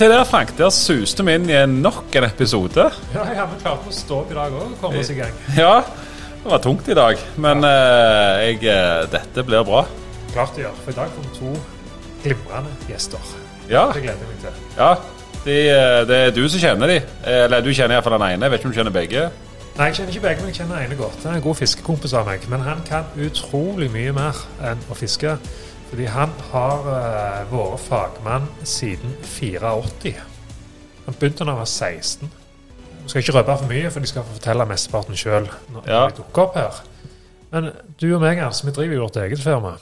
Se der, Frank. Der suste vi inn i nok en episode. Ja, ja, vi klarte å stå opp i dag òg og komme oss i gang. Ja, det var tungt i dag, men eh, jeg, eh, dette blir bra. Klart det gjør. For i dag kom to glimrende gjester. Ja, Det gleder jeg meg til. ja. De, eh, det er du som kjenner de. Eller du kjenner iallfall den ene. Jeg vet ikke om du kjenner begge. Nei, Jeg kjenner ikke begge, men jeg kjenner ene godt. Han er en god fiskekompis av meg. Men han kan utrolig mye mer enn å fiske. Fordi han har uh, vært fagmann siden 84. Han begynte da han var 16. Du skal ikke røpe for mye, for de skal få fortelle mesteparten sjøl når Ja. de dukker opp her. Men du og meg, altså, vi driver jo vårt eget firma.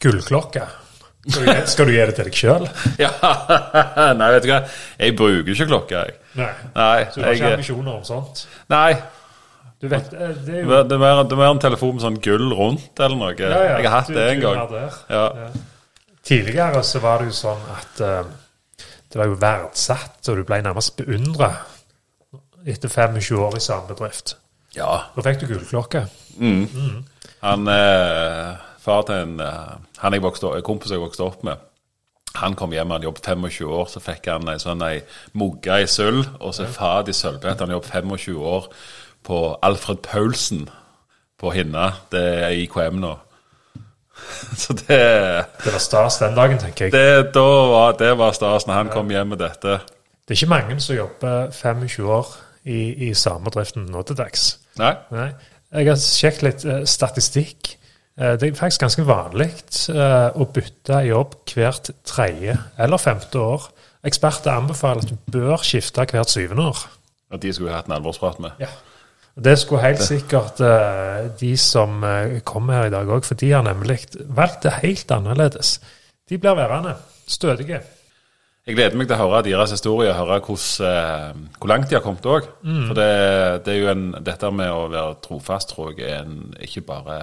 Gullklokke. Skal du, skal du gi det til deg sjøl? Ja, Nei, vet du hva. Jeg bruker ikke klokke, jeg. Nei. Nei, Så du har ikke jeg, ambisjoner om sånt? nei. Du vet, eh, det er jo Det er mer, det er mer en telefon med sånn gull rundt eller noe. Ja, ja, Jeg har hatt du- det en gang. Ja. Ja. Tidligere så var det jo sånn at uh, det var jo verdsatt, og du ble nærmest beundra etter 25 år i samme bedrift. ja. Da fikk du gullklokke. Han eh, far til en eh, Han jeg vokste, kompis jeg vokste opp med, han kom hjem, han jobbet 25 år, så fikk han ei sånn ei mugge i sølv, og så fat i sølvbrett. Han jobbet 25 år på Alfred Paulsen på Hinna. Det er IKM nå. Så det, Det var stas den dagen, tenker jeg. det, var, det var stas når han kom hjem med dette. Det er ikke mange som jobber 25 år i, i samme driften nå til dags. Nei? Nei. Jeg har sjekket litt eh, statistikk. Eh, det er faktisk ganske vanlig eh, å bytte jobb hvert tredje eller femte år. Eksperter anbefaler at du bør skifte hvert syvende år. Og de skulle vi hatt en alvorsprat med. Ja. Det skulle helt sikkert uh, de som uh, kommer her i dag òg, for de har nemlig valgt det helt annerledes. De blir værende stødige. Jeg gleder meg til å høre deres historie, høre hos, uh, hvor langt de har kommet òg. For det, det er jo en, dette med å være trofast tror jeg er en, ikke bare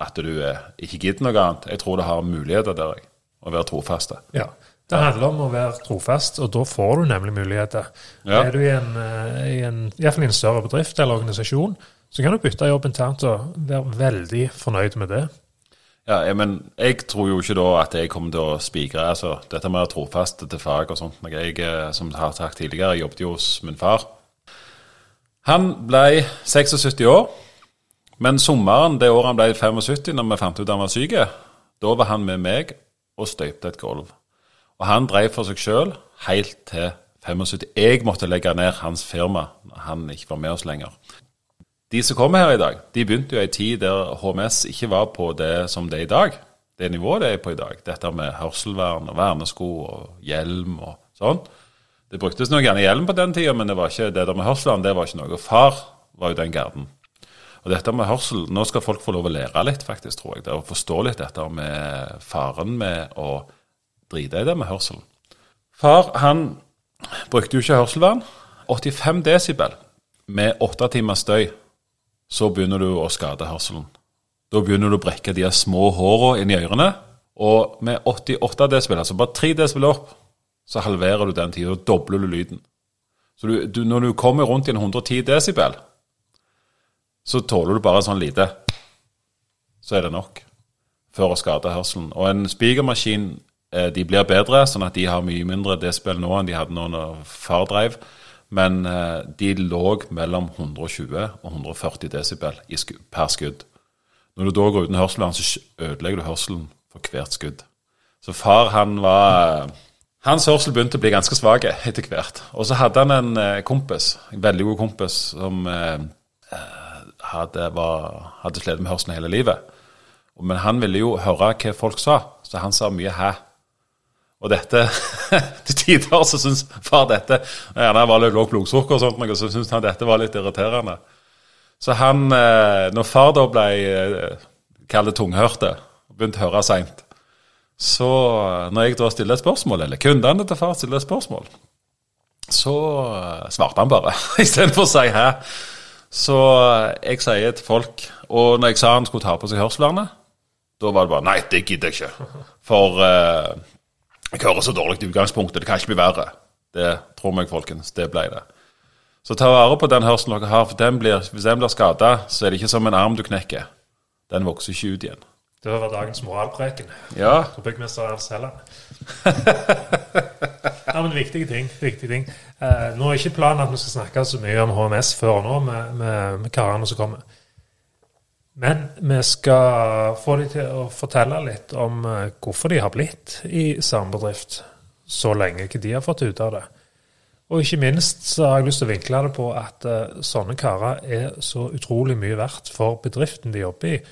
at du eh, ikke gidder noe annet. Jeg tror det har muligheter der, jeg, å være trofaste. Ja. Det handler om å være trofast, og da får du nemlig muligheter. Ja. Er du i en, eh, i en, i hvert fall i en større bedrift eller organisasjon, så kan du bytte jobb internt og være veldig fornøyd med det. Ja, jeg, men jeg tror jo ikke da at jeg kommer til å spikre altså, dette med å være trofast til fag og sånt. Jeg, eh, som har sagt tidligere, jeg jobbet jo hos min far. Han ble 76 år, men sommeren det året han ble 75, når vi fant ut han var syk, da var han med meg og støypte et gulv. Og han drev for seg sjøl helt til 75. Jeg måtte legge ned hans firma når han ikke var med oss lenger. De som kommer her i dag, de begynte jo i en tid der HMS ikke var på det som det er i dag. Det nivået det er på i dag. Dette med hørselvern og vernesko og hjelm og sånn. Det bruktes nok gjerne hjelm på den tida, men det var ikke det der med hørselvern det var ikke noe. Far var jo den garden. Og dette med hørsel Nå skal folk få lov å lære litt, faktisk, tror jeg. Det, å forstå litt dette med faren med å drite i det med hørselen. Far, han brukte jo ikke hørselvern. 85 desibel med åtte timers støy så begynner du å skade hørselen. Da begynner du å brekke de små små hårene i ørene. Og med 88 desibel, altså bare 3 desibel opp, så halverer du den tida. Da dobler du lyden. Så du, du, når du kommer rundt i en 110 desibel, så tåler du bare sånn lite. Så er det nok for å skade hørselen. Og en spikermaskin de blir bedre, sånn at de har mye mindre desibel nå enn de hadde nå når far drev. Men eh, de lå mellom 120 og 140 desibel per skudd. Når du da går uten hørselvern, så ødelegger du hørselen for hvert skudd. Så far, han var Hans hørsel begynte å bli ganske svak etter hvert. Og så hadde han en eh, kompis, en veldig god kompis, som eh, hadde, var, hadde slitt med hørselen hele livet. Men han ville jo høre hva folk sa, så han sa mye 'hæ'. Og dette Til tider så syns far dette Gjerne var litt lavt blodsukker og sånt, men så syntes han dette var litt irriterende. Så han eh, Når far da ble eh, kall det tunghørte, begynte å høre seint, så eh, når jeg da stiller et spørsmål, eller kundene til far stiller et spørsmål, så svarte han bare istedenfor å si 'hæ'. Så jeg sier til folk Og når jeg sa han skulle ta på seg hørselvernet, da var det bare Nei, det gidder jeg ikke. For eh, jeg hører så dårlig i utgangspunktet. Det kan ikke bli verre. Det tror meg, folkens. Det ble det. Så ta vare på den hørselen dere har, for den blir, hvis den blir skada, så er det ikke som en arm du knekker. Den vokser ikke ut igjen. Det var dagens moralpreken. Ja, For byggmester Ernst Helland. ja, men viktige ting. viktige ting. Eh, nå er ikke planen at vi skal snakke så mye om HMS før nå, med, med, med karene som kommer. Men vi skal få dem til å fortelle litt om eh, hvorfor de har blitt i samme bedrift så lenge, hva de har fått ut av det. Og ikke minst så har jeg lyst til å vinkle det på at eh, sånne karer er så utrolig mye verdt for bedriften de jobber i.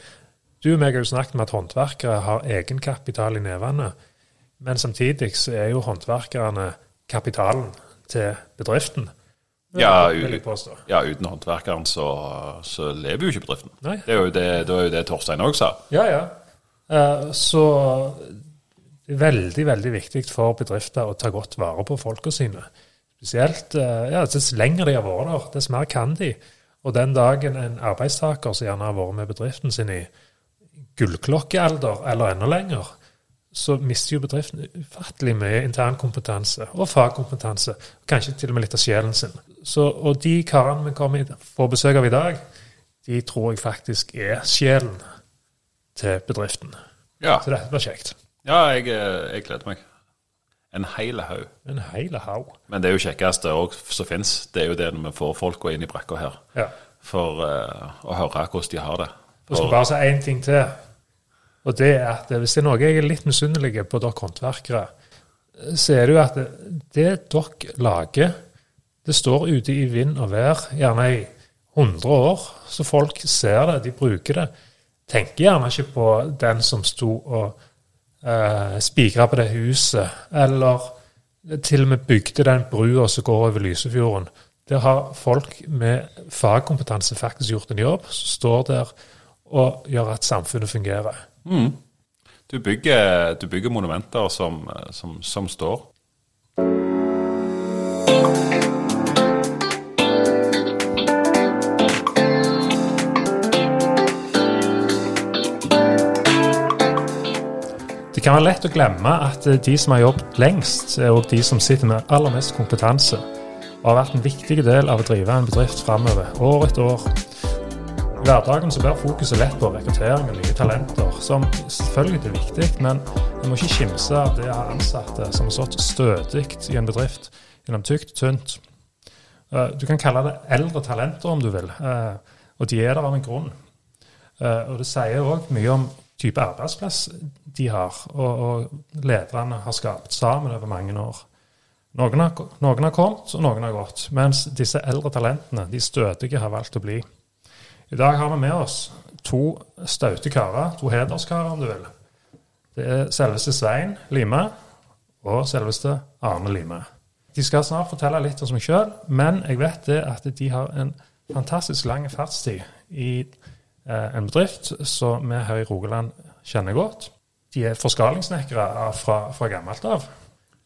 Du og meg har jo snakket med at håndverkere har egenkapital i nevene. Men samtidig så er jo håndverkerne kapitalen til bedriften. Ja, ja uten håndverkeren så, så lever jo ikke bedriften. Nei. Det er jo det, det, er jo det Torstein òg sa. Ja, ja. Uh, Så det veldig, veldig viktig for bedrifter å ta godt vare på folka sine. Spesielt uh, ja, dess lenger de har vært der, dess mer kan de. Og den dagen en arbeidstaker som gjerne har vært med bedriften sin i gullklokkealder eller enda lenger, så mister jo bedriften ufattelig mye internkompetanse og fagkompetanse. Kanskje til og med litt av sjelen sin. Så, og de karene vi kommer får besøk av i dag, de tror jeg faktisk er sjelen til bedriften. Ja, Så dette blir kjekt. ja jeg, eh, jeg gleder meg. En hel haug. En hel haug. Men det er jo kjekkeste som fins. Det er jo det når vi får folka inn i brakka her. Ja. For uh, å høre hvordan de har det. Og skal bare si én ting til. Og det er at hvis det er noe jeg er litt misunnelig på dere håndverkere, så er det jo at det, det dere lager, det står ute i vind og vær gjerne i 100 år, så folk ser det, de bruker det. Tenker gjerne ikke på den som sto og eh, spigra på det huset, eller til og med bygde den brua som går over Lysefjorden. Der har folk med fagkompetanse faktisk gjort en jobb, som står der og gjør at samfunnet fungerer. du, bygger, du bygger monumenter som, som, som står. Kan være lett å glemme at eh, de som har jobbet lengst, er også de som sitter med aller mest kompetanse, og har vært en viktig del av å drive en bedrift framover, år etter år. I hverdagen så bør fokuset lett på rekruttering av nye talenter, som selvfølgelig er viktig, men en må ikke kimse av det å ha ansatte som har stått stødig i en bedrift gjennom tykt og tynt. Eh, Du kan kalle det eldre talenter om du vil, eh, og de er der av en grunn. Og det sier òg mye om type arbeidsplass de har, og, og lederne har skapt sammen over mange år. Noen har, noen har kommet, og noen har gått. Mens disse eldre talentene, de stødige, har valgt å bli. I dag har vi med oss to staute karer, to hederskarer om du vil. Det er selveste Svein Lime og selveste Arne Lime. De skal snart fortelle litt om seg sjøl, men jeg vet det at de har en fantastisk lang fartstid i en bedrift som vi her i Rogaland kjenner godt. De er forskalingssnekkere fra, fra gammelt av.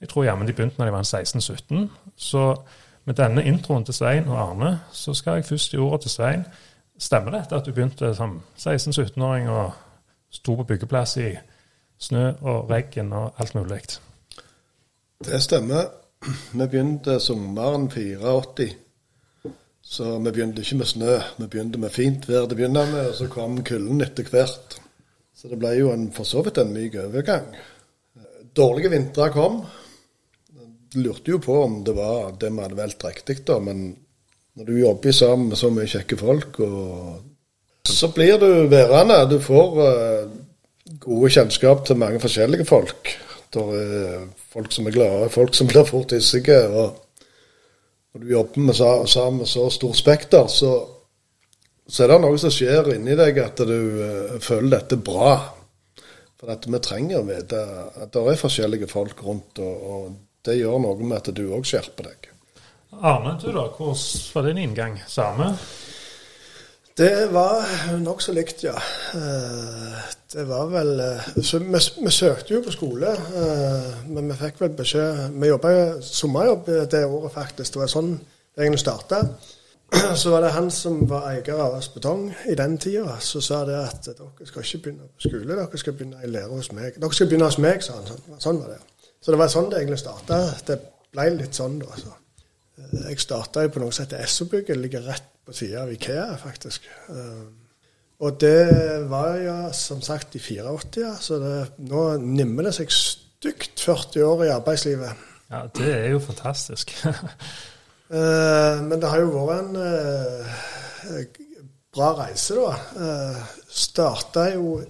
Jeg tror jammen de begynte når de var 16-17. Så med denne introen til Svein og Arne, så skal jeg først gi ordet til Svein. Stemmer dette at du begynte som 16-17-åring og sto på byggeplass i snø og regn og alt mulig? Det stemmer. Vi begynte sommeren 84. Så vi begynte ikke med snø. Vi begynte med fint vær til å begynne med, og så kom kulden etter hvert. Så det ble jo en, for så vidt en myk overgang. Dårlige vintre kom. Lurte jo på om det var det vi hadde valgt riktig, da. Men når du jobber sammen med så mye kjekke folk, så blir du værende. Du får eh, gode kjennskap til mange forskjellige folk. Det er folk som er glade, folk som blir fort hissige. Og når du jobber med, sammen med så stor spekter, så, så er det noe som skjer inni deg at du uh, føler dette bra. For at vi trenger å vite at det er forskjellige folk rundt, og, og det gjør noe med at du òg skjerper deg. Arne, du da, hvordan var din inngang? Samme? Det var nokså likt, ja. Eh, Det var vel eh, så vi, vi søkte jo på skole, eh, men vi fikk vel beskjed Vi jobba sommerjobb det året, faktisk. Det var sånn det egentlig starta. Så var det han som var eier av Aas Betong i den tida, som sa det at dere skal ikke begynne på skole, dere skal begynne i lære hos meg. Dere skal begynne hos meg, sa han. Sånn, sånn var det. Så det var sånn det egentlig starta. Det ble litt sånn da. Så. Jeg starta på noe som heter Essobygget, ligger rett på sida av Ikea, faktisk. Eh, Og det var ja, som sagt i 84, så det, nå nimmer det seg stygt 40 år i arbeidslivet. Ja, Det er jo fantastisk. Eh, men det har jo vært en eh, bra reise, da. Starta jo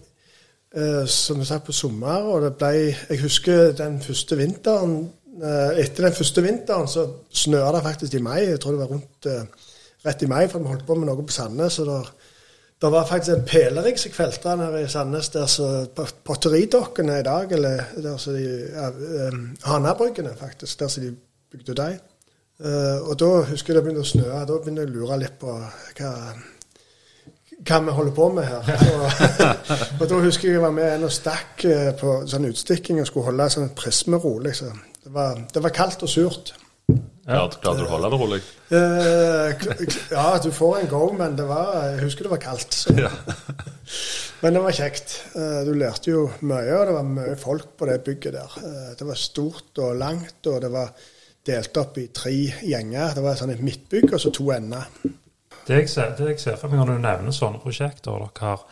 som vi sagt på sommer, og det ble Jeg husker den første vinteren Etter den første vinteren så snøa det faktisk i mai. Jeg tror det var rundt rett i mai, for vi holdt på med noe på Sandnes. og der det var faktisk en pelerigg som kveltra her i Sandnes, der så potteridokkene i dag, eller der så de um, Hanabryggene, faktisk, der så de bygde. Uh, og da husker jeg det begynte å snø. Da begynte jeg å lure litt på hva, hva vi holder på med her. Og, og da husker jeg jeg var med en og stakk på sånn utstikking og skulle holde sånn prismero. Liksom. Det, var, det var kaldt og surt. Ja. Klarte du å holde det rolig? Uh, ja, du får en go, men det var, jeg husker det var kaldt. Ja. men det var kjekt. Uh, du lærte jo mye, og det var mye folk på det bygget der. Uh, det var stort og langt, og det var delt opp i tre gjenger. Det var sånn et midtbygg og så to ender. Det jeg ser, det jeg ser for meg når du nevner sånne prosjekter dere har,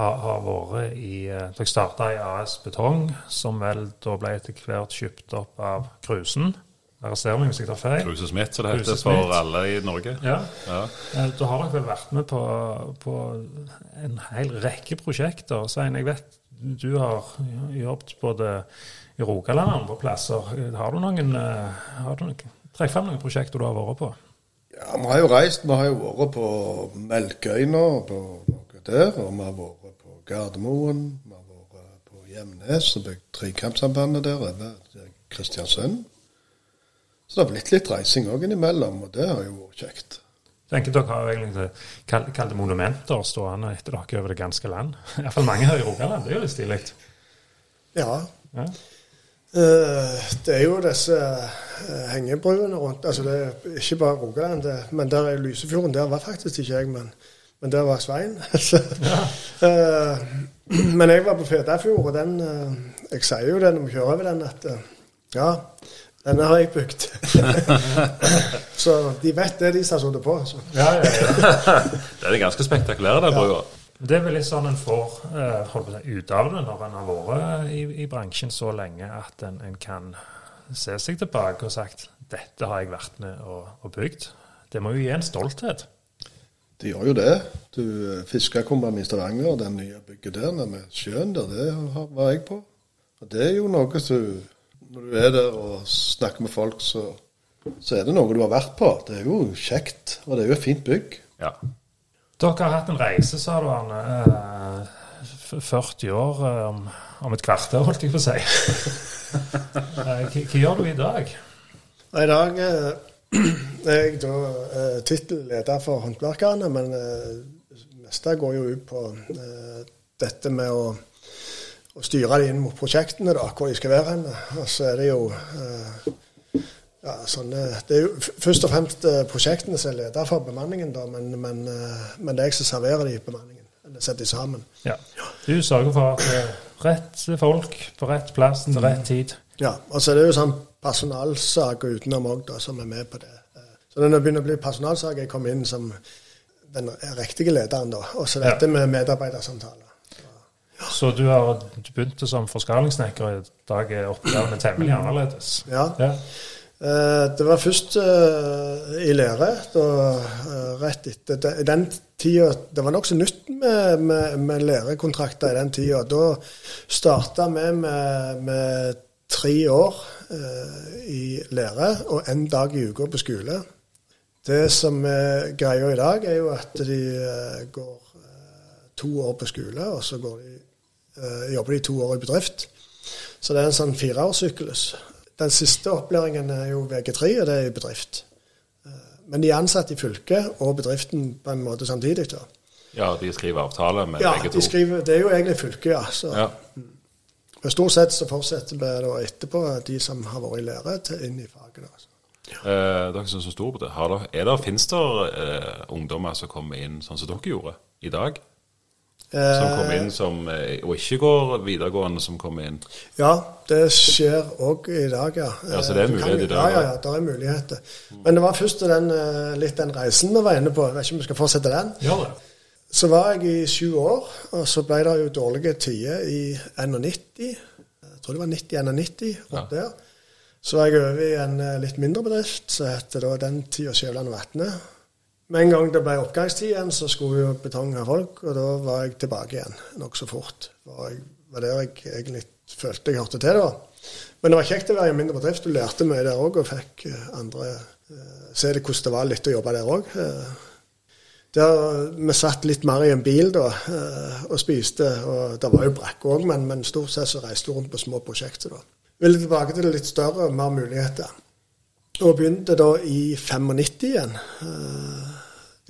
har, har vært i Dere starta i AS Betong, som vel da ble etter hvert kjøpt opp av Krusen. Arrester meg hvis jeg tar feil. Kruse Smith, som det heter for alle i Norge. Ja. ja. Da har dere vel vært med på, på en hel rekke prosjekter. Svein, jeg vet du har jobbet både i Rogaland og andre plasser. Har du noen, har du noen Trekk fram noen prosjekter du har vært på. Ja, Vi har jo reist. Vi har jo vært på Melkøyna, på noe der. Og vi har vært Gardermoen. Vi har vært på Gjemnes og bygd Trekampsambandet der over Kristiansund. Så det har blitt litt reising òg innimellom, og det har jo vært kjekt. tenker Dere har egentlig kalte monumenter stående etter dere over det ganske land. Iallfall mange her i Rogaland. Det er jo litt stilig. Ja. ja. Uh, det er jo disse uh, hengebruene rundt. altså Det er ikke bare Rogaland, det, men der er Lysefjorden. Der var faktisk ikke jeg, men, men der var Svein. ja. uh, men jeg var på Fedafjord, og den Jeg sier jo det når vi kjører over den, at ja, denne har jeg bygd. så de vet det, de som har sittet på. Ja, ja, ja. det er ganske spektakulære, den brua. Det er vel litt sånn en får ut av det når en har vært i, i, bransjen så lenge at en, en, kan se seg tilbake og sagt dette har jeg vært med og, og bygd. Det må jo gi en stolthet. Det gjør jo det. Du eh, Fiskerkompani i Stavanger, den nye bygget der nede med sjøen der, det var jeg på. Og det er jo noe som når du er der og snakker med folk, så, så, er det noe du har vært på. Det er jo kjekt, og det er jo et fint bygg. Ja. Dere har hatt en reise, sa du, Arne. Eh, 40 år eh, om, om, et kvarter, holdt jeg på å si. Eh, hva, hva gjør du i dag? I dag eh, jeg da eh, tittelleder for Håndverkerne, men eh, det meste går jo ut på eh, dette med å å styre dem inn mot prosjektene, da, hvor de skal være hen. Og så er det jo eh, ja, sånne, Det er jo først og fremst eh, prosjektene som er leder for bemanningen, da, men, men, eh, men, det er jeg som serverer de bemanningen. Eller setter de sammen. Ja. Du sørger for at rett folk på rett plass til rett tid. Ja, og så er det jo sånn personalsaker utenom òg, som er med på det. Så når det begynner å bli personalsaker, jeg kom inn som den riktige lederen, da. Og så dette ja. med medarbeidersamtaler. Så du har du begynte som forskalingssnekker. I dag er oppgavene temmelig annerledes. Ja. ja. Uh, det var først uh, i lære. Uh, rett etter den tida Det var nokså nytt med, med, med, lærekontrakter i den tida. Da starta vi med, med, tre år i lære og én dag i uka på skole. Det som er greia i dag, er jo at de går to år på skole, og så de jobber de to år i bedrift. Så det er en sånn fireårssyklus. Den siste opplæringen er jo VG3, og det er i bedrift. Uh, men de er ansatt i fylket og bedriften på en måte samtidig. da. Ja, de skriver avtale med ja, begge to? Ja, de skriver, det er jo egentlig fylket, ja. Så, ja. Men stort sett så fortsetter vi da etterpå de som har vært i lære, til inn i faget. Altså. Eh, dere som er så store på det, har dere, er det, finnes det eh, ungdommer som kommer inn sånn som dere gjorde i dag? Som kommer inn som, eh, og ikke går videregående, som kommer inn? Ja, det skjer òg i dag, ja. ja så det er mulighet i dag? Ja, ja, ja, det er muligheter. Men det var først den, eh, litt den reisen vi var inne på. Jeg vet ikke om vi skal fortsette den? Ja, det. så var jeg i sju år, og så ble det jo dårlige tider i 91. Jeg tror det var 90-91 Ja. der. Så var jeg over i en eh, litt mindre bedrift som heter da den tida Skjævland og Vatne. Med en gang det ble oppgangstid igjen, så skulle jo betong ha folk, og da var jeg tilbake igjen nokså fort. Det var, der jeg egentlig følte jeg hørte til da. Men det var kjekt å være i mindre bedrift. Du lærte mye der òg, og fikk eh, andre eh, se det hvordan det var litt å jobbe der òg. Der Vi satt litt mer i en bil da og spiste. og Det var jo brakke òg, men, men, stort sett så reiste vi rundt på små prosjekter. da. Ville tilbake til det litt større, mer muligheter. Og begynte da i 95 igjen.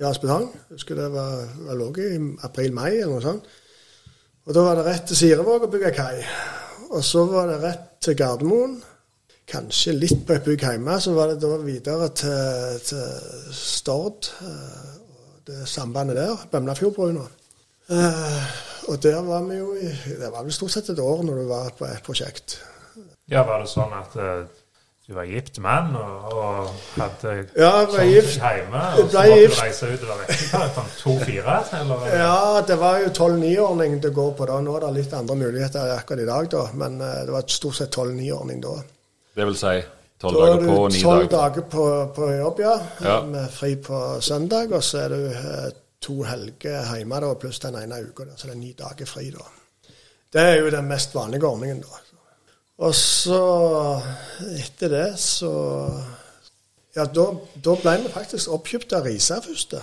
I Aspetang. Husker det var, var lå i april-mai eller noe sånt. Og da var det rett til Sirevåg å bygge kai. Og så var det rett til Gardermoen. Kanskje litt på et bygg hjemme. Så var det da videre til, til Stord. Uh, det sambandet der. Bømlafjordbrua. Uh, og der var vi jo i Det var vel stort sett et år når du var på et prosjekt. Ja, Var det sånn at uh, du var gift mann og, og hadde ja, jeg var gift. hjemme? Og så måtte gift. du reise ut utover vekka? To-fire? Ja, det var jo 12-9-ordning det går på da. Nå er det litt andre muligheter akkurat i dag, da. Men uh, det var stort sett 12-9-ordning da. Det vil si tolv dager på ni dager? Tolv dager på, på jobb, ja. ja. Med fri på søndag. Og så er du uh, to helger hjemme da, pluss den ene uka. Så det er ni dager fri da. Det er jo den mest vanlige ordningen da. Og så, etter det, så Ja, da, da ble vi faktisk oppkjøpt av Risa først.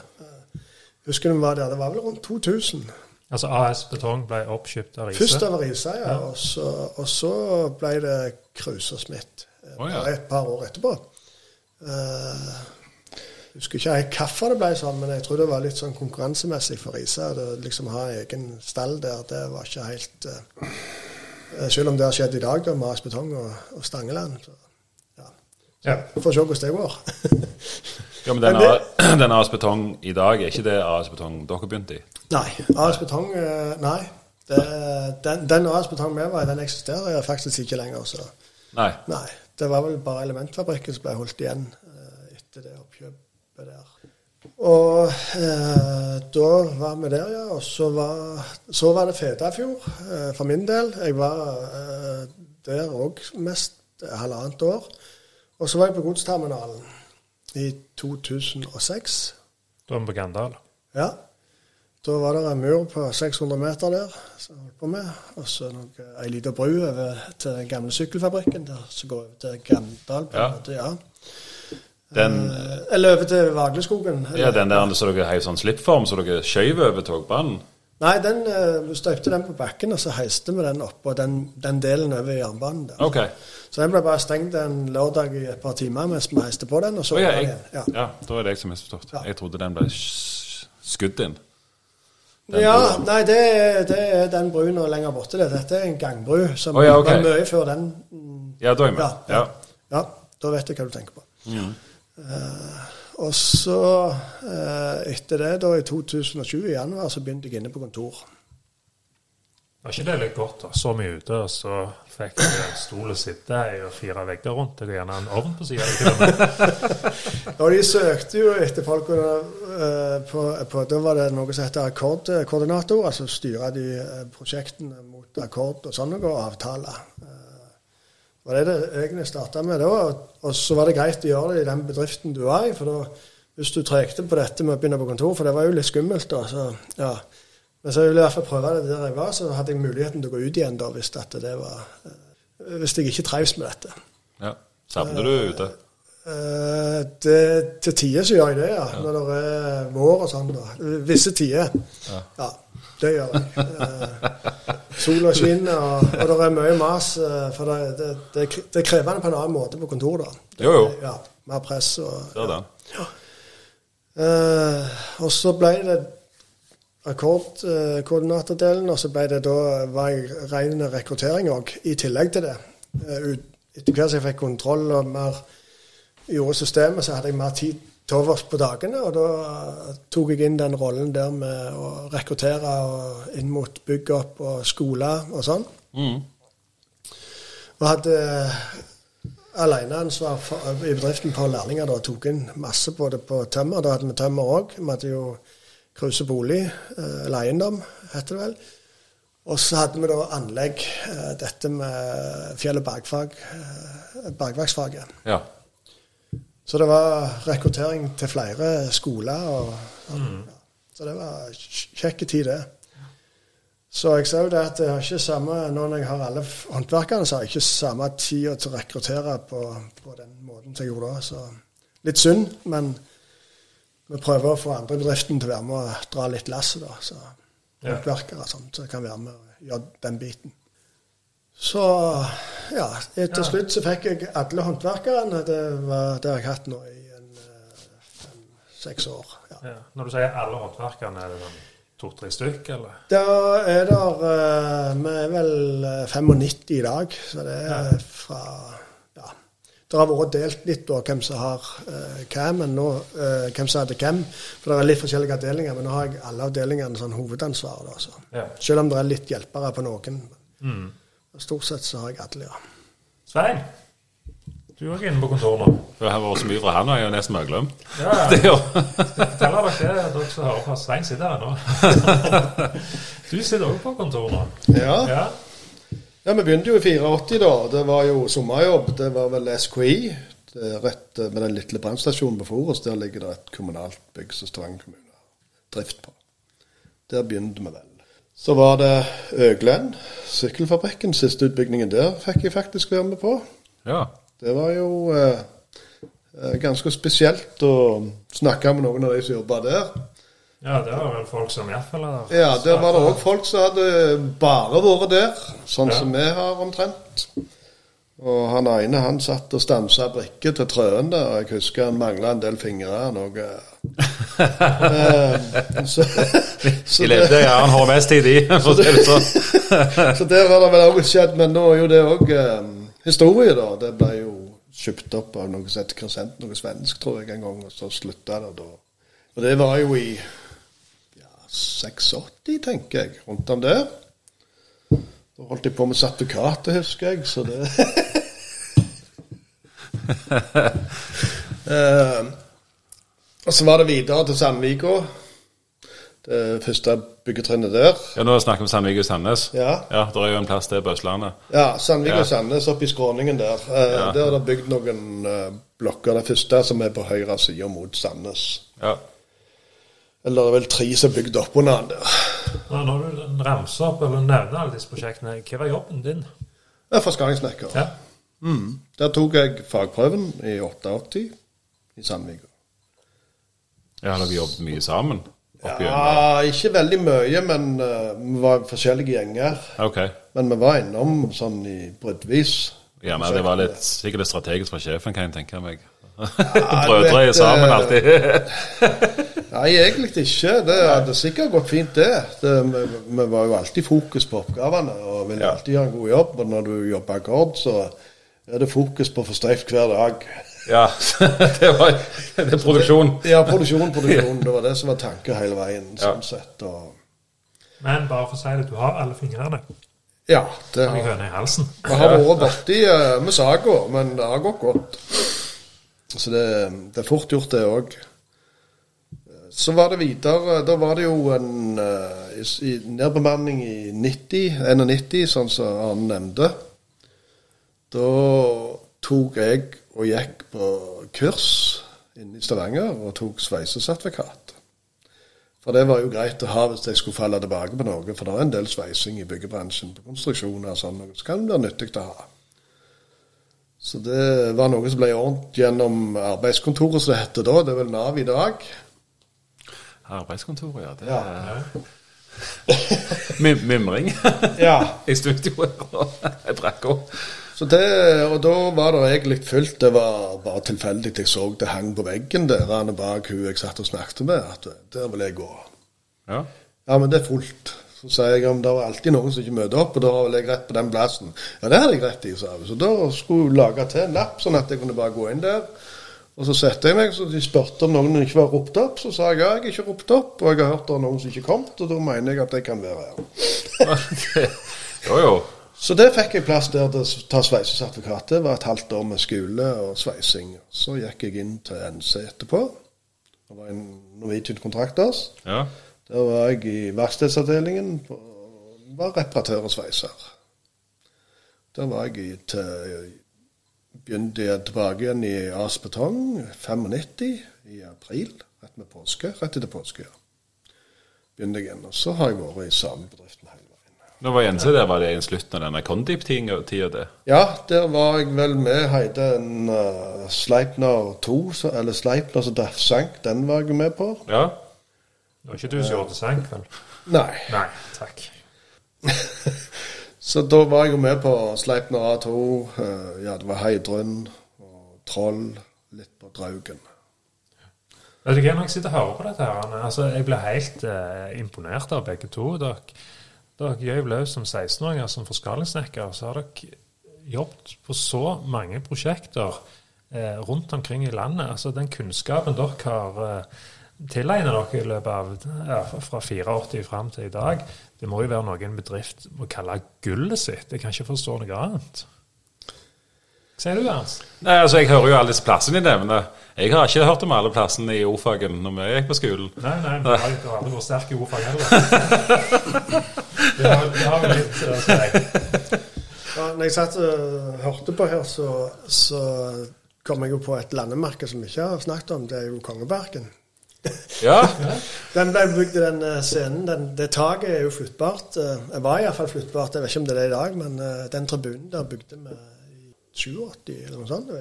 Husker du hva det var? Det var vel rundt 2000. Altså AS Betong ble oppkjøpt av Risa? Først av Risa, ja. ja. Og, så, og, så, ble det Kruse Smith oh, ja. et par år etterpå. Uh, jeg husker ikke helt hvorfor det ble sånn, men jeg tror det var litt sånn konkurransemessig for Risa. Det liksom ha egen stall der, det var ikke helt uh, Eh, selv om det har skjedd i dag da, med AS Betong og, og Stangeland. Så, ja. så ja. Får se hvordan det går. ja, men den, det, den AS Betong i dag, er ikke det AS Betong dere begynte i? Nei. AS Betong eh, Nei. Det, den, den AS Betong vi var i, den eksisterer faktisk ikke lenger. Så. Nei. nei. Det var vel bare elementfabrikken som ble holdt igjen eh, etter det oppkjøpet der. Og eh, da var vi der, ja. Og så var, så var det Fedafjord eh, for min del. Jeg var eh, der òg mest halvannet år. Og så var jeg på godsterminalen i 2006. Da var vi på Gandal? Ja. Da var det en mur på 600 meter der som jeg holdt på med. Og så ei lita bru over til den gamle sykkelfabrikken der som går over til Gandal. På ja. Måte, ja. Den, eh, eller over til Vagleskogen. Ja, Den der så dere heiv sånn slippform, så dere skjøv over togbanen? Nei, den uh, støpte den på bakken, og så heiste vi den oppå den, den delen over jernbanen. der. Okay. Så den ble bare stengt en lørdag i et par timer mens vi heiste på den. og så oh, ja, jeg, ja. ja, da er det jeg som har misforstått. Ja. Jeg trodde den ble skutt inn. Den ja, broen. nei, det, det, er den brua lenger borte. Det. Dette er en gangbru som oh, ja, okay. var mye før den. Ja, da er jeg med. Ja, ja. da vet jeg hva du tenker på. Mm. Uh, og så, uh, etter det, da i 2020 i januar, så begynte jeg inne på kontor. Var ikke det litt godt? da? Så mye ute, og så fikk jeg en stol å sitte i og fire vegger rundt og gjerne en ovn på sida. og de søkte jo etter folk uh, på, på, Da var det noe som heter akkordkoordinator, altså styre de prosjektene mot akkord og sånne, og avtaler var det det egentlig starta med da. Og så var det greit å gjøre det i den bedriften du var i. For da, hvis du trekte på dette med å begynne på kontor, for det var jo litt skummelt da. Så, ja. Men så ville jeg i hvert fall prøve det der jeg var, så hadde jeg muligheten til å gå ut igjen da hvis, det var, eh, hvis jeg ikke trives med dette. Ja. Savner du ute? Uh, det, til tider så gjør jeg det, ja. ja. Når det er vår og sånn. da. Visse tider. Ja. ja. Det gjør jeg. Uh, sola skinner, og, og det er mye mas. Eh, for det, det, det, det, er krevende på en annen måte på kontor. da. jo, jo. Ja, Mer press. Og, det er det. Ja. Uh, og så ble det akkordkoordinatordelen, og så ble det da var jeg ren rekruttering òg, i tillegg til det. Uh, etter hvert som jeg fikk kontroll og mer gjorde systemet, så hadde jeg mer tid til overs på dagene. Og da tok jeg inn den rollen der med å rekruttere og inn mot bygg-opp og skoler og sånn. Mm. Og hadde aleneansvar i bedriften for lærlinger. da, Tok inn masse både på tømmer. Da hadde vi tømmer òg. Vi hadde jo Kruse bolig, eh, eller eiendom, heter det vel. Og så hadde vi da anlegg, eh, dette med fjell- og bergfag, eh, bergverksfaget. Ja. Så det var rekruttering til flere skoler. Og, mm. Så det var kj- kjekke tid, det. Så jeg ser jo det at jeg har ikke samme, nå når jeg har alle håndverkerne, så har jeg ikke samme tida til å rekruttere på, på den måten som jeg gjorde da. Så litt synd, men vi prøver å få andre i bedriften til å være med og dra litt lasset, da. Så Ja. håndverkere og sånt, så kan være med og gjøre den biten. Så ja, til slutt så fikk jeg alle håndverkerne. Det, var, det har jeg hatt nå i en eh, fem-seks år. Ja. Ja. Når du sier alle håndverkerne, er det sånn to-tre stykk, eller? Da er det Vi er vel eh, 95 i dag, så det er Ja. fra Ja. Det har vært delt litt på hvem som har eh, hva, men nå eh, hvem som hadde hvem. For det er litt forskjellige avdelinger, men nå har jeg alle avdelingene sånn hovedansvaret. Selv om det er litt hjelpere på noen. Mm. Stort sett så har jeg alle, ja. Svein, du er også inne på kontoret nå. Det har vært så mye fra han, og jeg har nesten bare glemt. Ja, Det gjør Forteller dere det, dere som hører på. Svein sitter her nå. Du sitter også på kontoret nå. ja. Ja. Ja, Vi begynte jo i 84, da. Det var jo sommerjobb. Det var vel SKI. Rett eh, med den lille brannstasjonen på Forus. Der ligger det et kommunalt bygg som Stavanger kommune har drift på. Der begynte vi vel. Så var det Øglen, sykkelfabrikken. Siste utbyggingen der fikk jeg faktisk være med på. Ja. Det var jo eh, eh, ganske spesielt å snakke med noen av de som jobba der. ja, det var vel folk som iallfall har Ja, der var det òg folk som hadde bare vært der, sånn Ja. som vi har omtrent. Og han ene han satt og stansa brikker til trøen der, og jeg husker han mangla en del fingre. Han òg. Eh, så, så, De levde ja, har HMS-tid, i, for å si det sånn. så der har det vel òg skjedd, men nå er jo det òg um, historie, da. Det ble jo kjøpt opp av noe som heter Crescent, noe svensk, tror jeg, en gang, og så slutta det da. Og det var jo i ja, 86, tenker jeg, rundt om der. Da holdt jeg på med sertifikatet, husker jeg, så det eh, Og så var det videre til Sandvika. Det første byggetrinnet der. Ja, nå snakker vi om Sandvika og Sandnes. Ja. Ja, det er jo en plass der på Østlandet. Ja, Sandvik Ja. Sandnes oppe i skråningen der. Eh, Ja. Der er det bygd noen eh, blokker. Det første som er på høyre side mot Sandnes. Ja. Eller det er vel tre som er bygd opp under den der. Ja, Når du ramser opp eller nevner alle disse prosjektene, hva var jobben din? Jeg er forskaningssnekker. Ja. Mm. Der tok jeg fagprøven i 88 i Sandvika. ja har dere jobbet mye sammen? Ja, ikke veldig mye, men uh, vi var forskjellige gjenger. Okay. Men vi var innom sånn i bruddvis. men det var litt, sikkert litt strategisk fra sjefen, kan jeg tenke meg. Du er sammen eh, alltid. Nei, egentlig ikke. Det hadde sikkert gått fint, det. det vi, vi var jo alltid fokus på oppgavene og ville Ja. alltid gjøre en god jobb. Og når du jobber akkord, så er det fokus på å få streift hver dag. ja, det var det er produksjon. Ja, produksjon, produksjon. Det var det som var tanken hele veien. Ja. sånn sett. Og, Men bare for å si det, du har alle fingrene. ja, det Har vi har vært borti uh, med saga, men det har gått godt. Så det, det er fort gjort, det òg. Så var det videre Da var det jo en eh, i, nedbemanning i 90, 91, sånn som Arne nevnte. Da tok jeg og gikk på kurs inne i Stavanger og tok sveisesertifikat. For det var jo greit å ha hvis jeg skulle falle tilbake på noe, for det er en del sveising i byggebransjen på konstruksjoner og sånn, så kan det være nyttig å ha. Så det var noe som ble ordnet gjennom arbeidskontoret, som det heter da. Det er vel Nav i dag. Arbeidskontoret, ja. Det Ja. er Mim mimring Ja. i studioet. Jeg brakk opp. Så det, og da var det egentlig fullt. Det var bare tilfeldig jeg så det hang på veggen der han bak hun jeg satt og snakket med, at der vil jeg gå. Ja. Ja, men det er fullt. Så sier jeg om det var alltid noen som ikke møter opp, og da har vel jeg rett på den plassen. Ja, det hadde jeg rett i, sa hun. Så da skulle hun lage til en lapp, sånn at jeg kunne bare gå inn der. Og så satte jeg meg, så de spurte om noen ikke var ropt opp. Så sa jeg ja, jeg er ikke ropt opp, og jeg har hørt det er noen som ikke kom, og da mener jeg at jeg kan være her. Jo, jo. Så det fikk jeg plass der til å ta sveisesertifikat. Det var et halvt år med skole og sveising. Så gikk jeg inn til NC etterpå. Det var en Norwegian Contractors. Ja. Der var jeg i verkstedsavdelingen. Var reparatør og sveiser. Da var jeg i, til, begynte jeg tilbake igjen i AS Betong 95 i april. Rett med påske. Rett etter påske, ja. Begynte jeg igjen. Og så har jeg vært i samme bedriften hele veien. Nå var Jense der, var det i slutten av denne Condip-tida, det? Ja, der var jeg vel med. Heide en uh, Sleipner 2, så, eller Sleipner som sank. Den var jeg med på. Ja. Det var ikke du som gjorde det senk, kveld? Nei. Nei, takk. Så da var jeg jo med på Sleipner A2. eh, ja, det var Heidrun og Troll. Litt på Draugen. Vet du hva, Når jeg sitter og hører på dette, her, altså, jeg blir helt eh, imponert av begge to. Dere, dere gøyv løs som 16-åringer som forskalingssnekkere. Så har dere jobbet på så mange prosjekter eh, rundt omkring i landet. Altså Den kunnskapen dere har eh, tilegnet dere i løpet av ja, fra 84 fram til i dag, det må jo være noe en bedrift må kalle gullet sitt. Jeg kan ikke forstå noe annet. Hva sier du, Ernst? Nei, altså, Jeg hører jo alle disse plassene de nevner. Jeg har ikke hørt om alle plassene i ordfagen når vi gikk på skolen. Nei, nei, du har jo aldri vært sterk i ordfag heller. Det har, det har vi litt å si. Ja, når jeg satt og hørte på her, så, så kom jeg jo på et landemerke som vi ikke har snakket om. Det er jo Kongeparken. Ja, Den ble bygd i den eh, scenen. Den, det taket er jo flyttbart. eh, Det var iallfall flyttbart. Jeg vet ikke om det er det i dag, men eh, den tribunen der bygde vi i 87 eller noe sånt.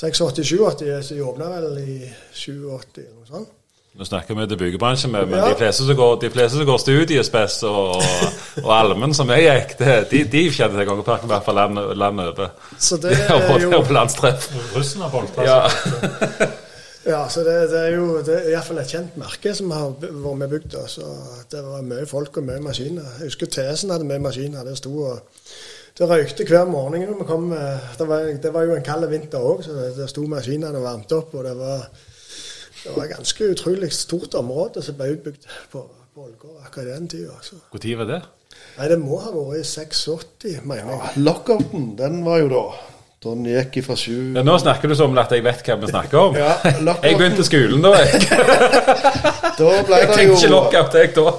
86-87, så de åpna vel i 87 eller noe sånt. Nå snakker vi til byggebransjen, men men Ja. de fleste som går, de fleste som går studiespes og, og allmenn som jeg gikk, det, de, de kjenner til Kongeparken i hvert fall landet over. Så det er jo landstreff. Russen har boltra Ja. Ja, så det, det er jo det er iallfall et kjent merke som har vært med bygda. Så det var mye folk og mye maskiner. Jeg husker TS-en hadde mye maskiner. Det sto og det røykte hver morgen når vi kom. eh, Det var, det var jo en kald vinter òg, så det, det sto maskinene og varmte opp. Og det var, det var et ganske utrolig stort område som ble utbygd på, på Ålgård akkurat den tida. Så. Når var det? Nei, det må ha vært i 86, mener jeg. Ja, Lockouten, den var jo da. Da han gikk ifra sju Ja, nå snakker du som at jeg vet hva vi snakker om. Ja, jeg begynte skolen da, jeg. Da ble Jeg det tenkte ikke jo lockout, jeg da.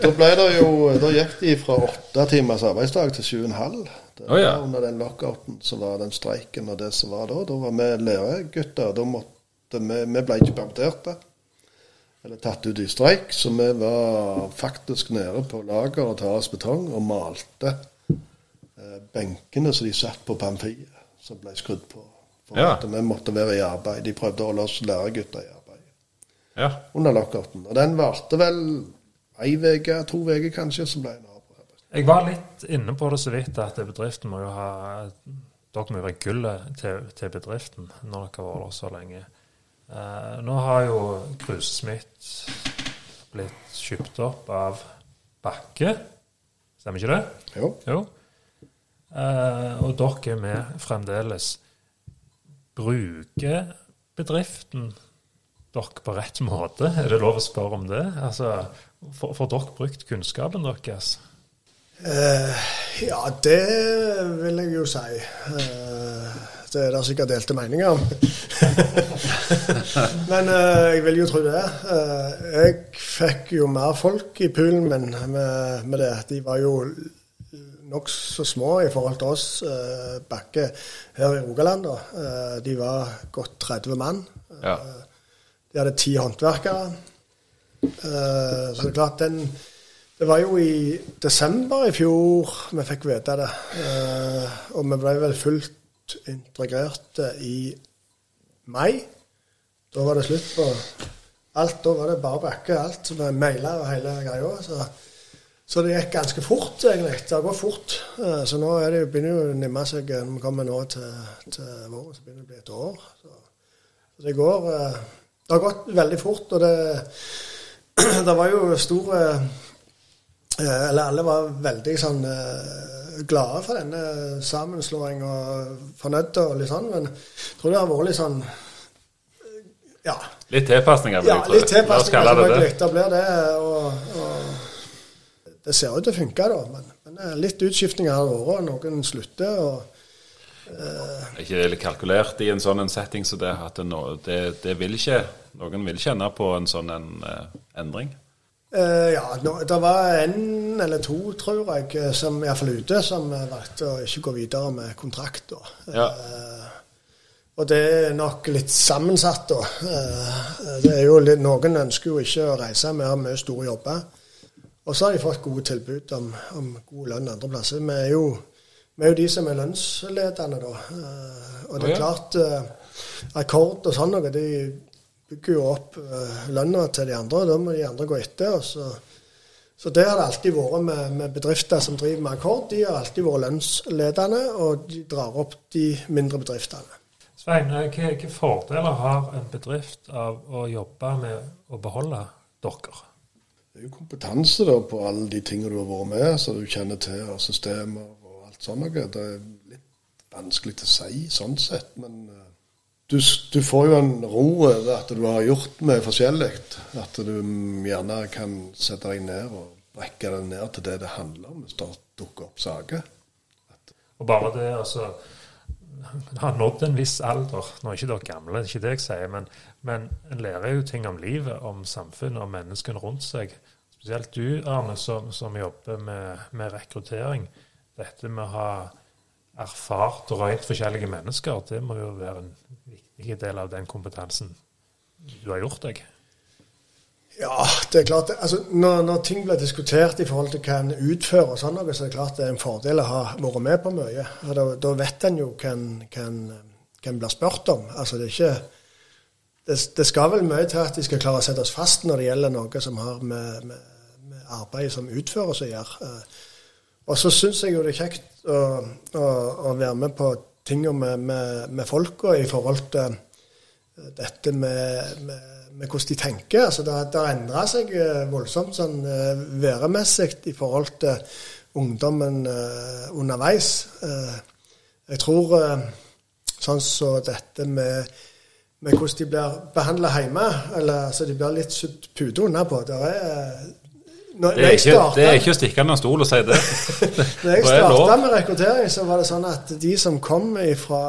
Da ble det jo Da gikk de fra åtte timers arbeidsdag til sju og en halv. Å, ja. Under den lockouten så var den streiken og det som var da. Da var vi læregutter. Da måtte vi Vi ble ikke permitterte. Eller tatt ut i streik. Så vi var faktisk nede på lageret til AS Betong og malte eh, benkene som de satt på Pamfiet, som ble skrudd på. For Ja. at vi måtte være i arbeid. De prøvde å holde oss læregutter i arbeid Ja. under lockouten. Og den varte vel ei uke, to uker kanskje, så ble den avbrutt. Jeg var litt inne på det så vidt at bedriften må jo ha Dere må jo være gullet til, til bedriften når dere har vært der så lenge. Eh, nå har jo Krusesmitt blitt kjøpt opp av Bakke. Stemmer ikke det? Jo. Jo. Eh, og dere er med fremdeles. Bruker bedriften dere på rett måte? Er det lov å spørre om det? Altså, Får dere brukt kunnskapen deres? Eh, ja, det vil jeg jo si. Eh, det er det sikkert delte meninger om. men eh, jeg vil jo tro det. Eh, jeg fikk jo mer folk i poolen min med, med det. De var jo nokså små i forhold til oss eh, Bakke her i Rogaland. Eh, de var godt 30 mann. ja. De hadde ti håndverkere. Eh, så det er klart, den Det var jo i desember i fjor vi fikk vite det. Eh, og vi ble vel fullt integrert i mai. Da var det slutt på alt. Da var det bare bakke, alt. Vi maila og hele greia. Så, så det gikk ganske fort, egentlig. Det gått fort. Eh, så nå er det, begynner det å nimme seg Når vi kommer nå til, til våren, så begynner det å bli et år. Så, det går eh, Det har gått veldig fort, og det Det var jo store eh, Eller alle var veldig sånn eh, glade for denne sammenslåingen og fornøyde og litt sånn, men jeg tror det har vært litt sånn eh, Ja. Litt tilpasninger, vil Ja, tro. litt tilpasninger kalle det det. selvfølgelig. Da blir det. Og, og det ser ut til å funke, da. Men, men eh, litt utskiftninger har det vært. Noen slutter. og Er ikke det kalkulert i en sånn en setting så det at det, det, det vil ikke Noen vil kjenne på en sånn en, uh, endring? Uh, ja, no, det var en eller to, tror jeg, eh, som iallfall ute, som eh, valgte å ikke gå videre med kontrakt. da. Ja. Eh, og det er nok litt sammensatt, da. Eh, det er jo litt, noen ønsker jo ikke å reise mer med store jobber. Og så har de fått gode tilbud om, om god lønn andre plasser. Vi er jo, vi er jo de som er lønnsledende, da. Eh, og det er klart eh, Akkord og sånn noe, de bygger jo opp uh, lønna til de andre. Da må de andre gå etter. Og så, så det har det alltid vært med, med bedrifter som driver med akkord. De har alltid vært lønnsledende, og de drar opp de mindre bedriftene. Svein, eh, hvilke fordeler har en bedrift av å jobbe med å beholde dere? Det er jo kompetanse da på alle de tingene du har vært med, så du kjenner til og systemer og alt sånt. Det er litt vanskelig til å si sånn sett, men eh, du, du får jo en ro over at du har gjort mye forskjellig. At du gjerne kan sette deg ned og brekke deg ned til det det handler om hvis det dukker opp saker. Og bare det, altså Har nådd en viss alder Nå er ikke dere gamle, det er ikke det jeg sier, men, men en lærer jo ting om livet, om samfunnet, om menneskene rundt seg. Spesielt du, Arne, som, som jobber med, med rekruttering. Dette med å ha erfart og røynt forskjellige mennesker, det må jo være en viktig del av den kompetansen du har gjort deg. Ja, det er klart. Altså, når, når ting blir diskutert i forhold til hva en utfører, og sånn noe, så er det klart det er en fordel å ha vært med på mye. Da, da vet en jo hva en blir spurt om. Altså, det, er ikke, det, det skal vel mye til at de skal klare å sette oss fast når det gjelder noe som har med, med, med arbeid som utføres å gjøre. Eh, Og så syns jeg jo det er kjekt å, å, å være med på tinga med, med, med folka i forhold til dette med, med, med hvordan de tenker. altså Det, har endra seg eh, voldsomt sånn eh, væremessig i forhold til ungdommen uh, underveis. Uh, jeg tror uh, sånn som så dette med, med hvordan de blir behandla hjemme, eller altså de blir litt pute unna på. Det er, når, Det er, ikke, det er ikke å stikke under en stol å si det. når jeg Og starta med rekruttering, så var det sånn at de som kom fra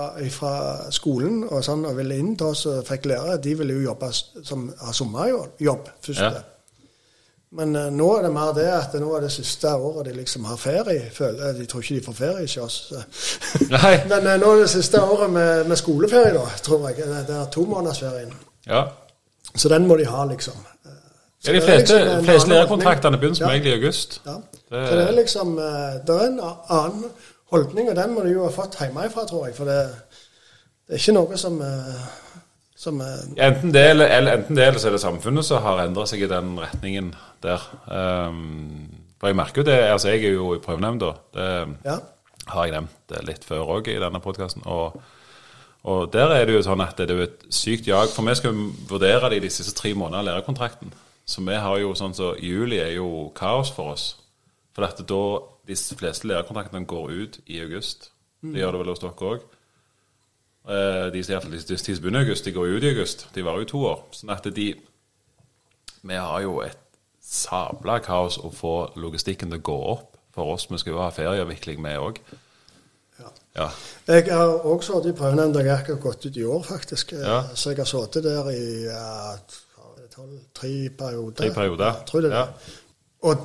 skolen og sånn og ville inn til oss og fikk lære, de ville jo jobbe som ha sommerjobb først. Ja. Men uh, nå er det mer det at nå er det siste året de liksom har ferie. Føler, de tror ikke de får ferie hos oss. Men uh, nå er det siste året med, med skoleferie, da, tror jeg. Det er tomånedersferien. Ja. Så den må de ha, liksom. Ja, de fleste, liksom fleste lærekontraktene begynner som Ja. egentlig i august. Ja. Det- Så det er liksom eh, Det er en annen holdning, og den må du jo ha fått hjemmefra, tror jeg. For det, det er ikke noe som, eh, som eh, Enten det, eller, eller, enten det, eller så er det samfunnet som har endret seg i den retningen der. Um, for jeg merker jo det, altså jeg er jo i prøvenemnda. Det Ja. har jeg nevnt litt før òg i denne podkasten. Og, og der er det jo sånn at det er jo et sykt jag. For vi skal vurdere det i de siste tre månedene av lærekontrakten. Så vi har jo sånn så Juli er jo kaos for oss. For dette da de fleste lærerkontraktene går ut i august. Det gjør det vel hos dere òg. Eh, De som i hvert fall de, de som begynner i august, de går ut i august. De varer jo to år. Sånn at de Vi har jo et sabla kaos å få logistikken til å gå opp for oss. Vi skal jo ha ferieavvikling med òg. Ja. Ja. Jeg har også sittet i prøvenemnda. Jeg har gått ut i år, faktisk. Ja. Så jeg har sittet der i ja, tolv, tre perioder. Tre perioder. Ja, tror det Ja. det. Og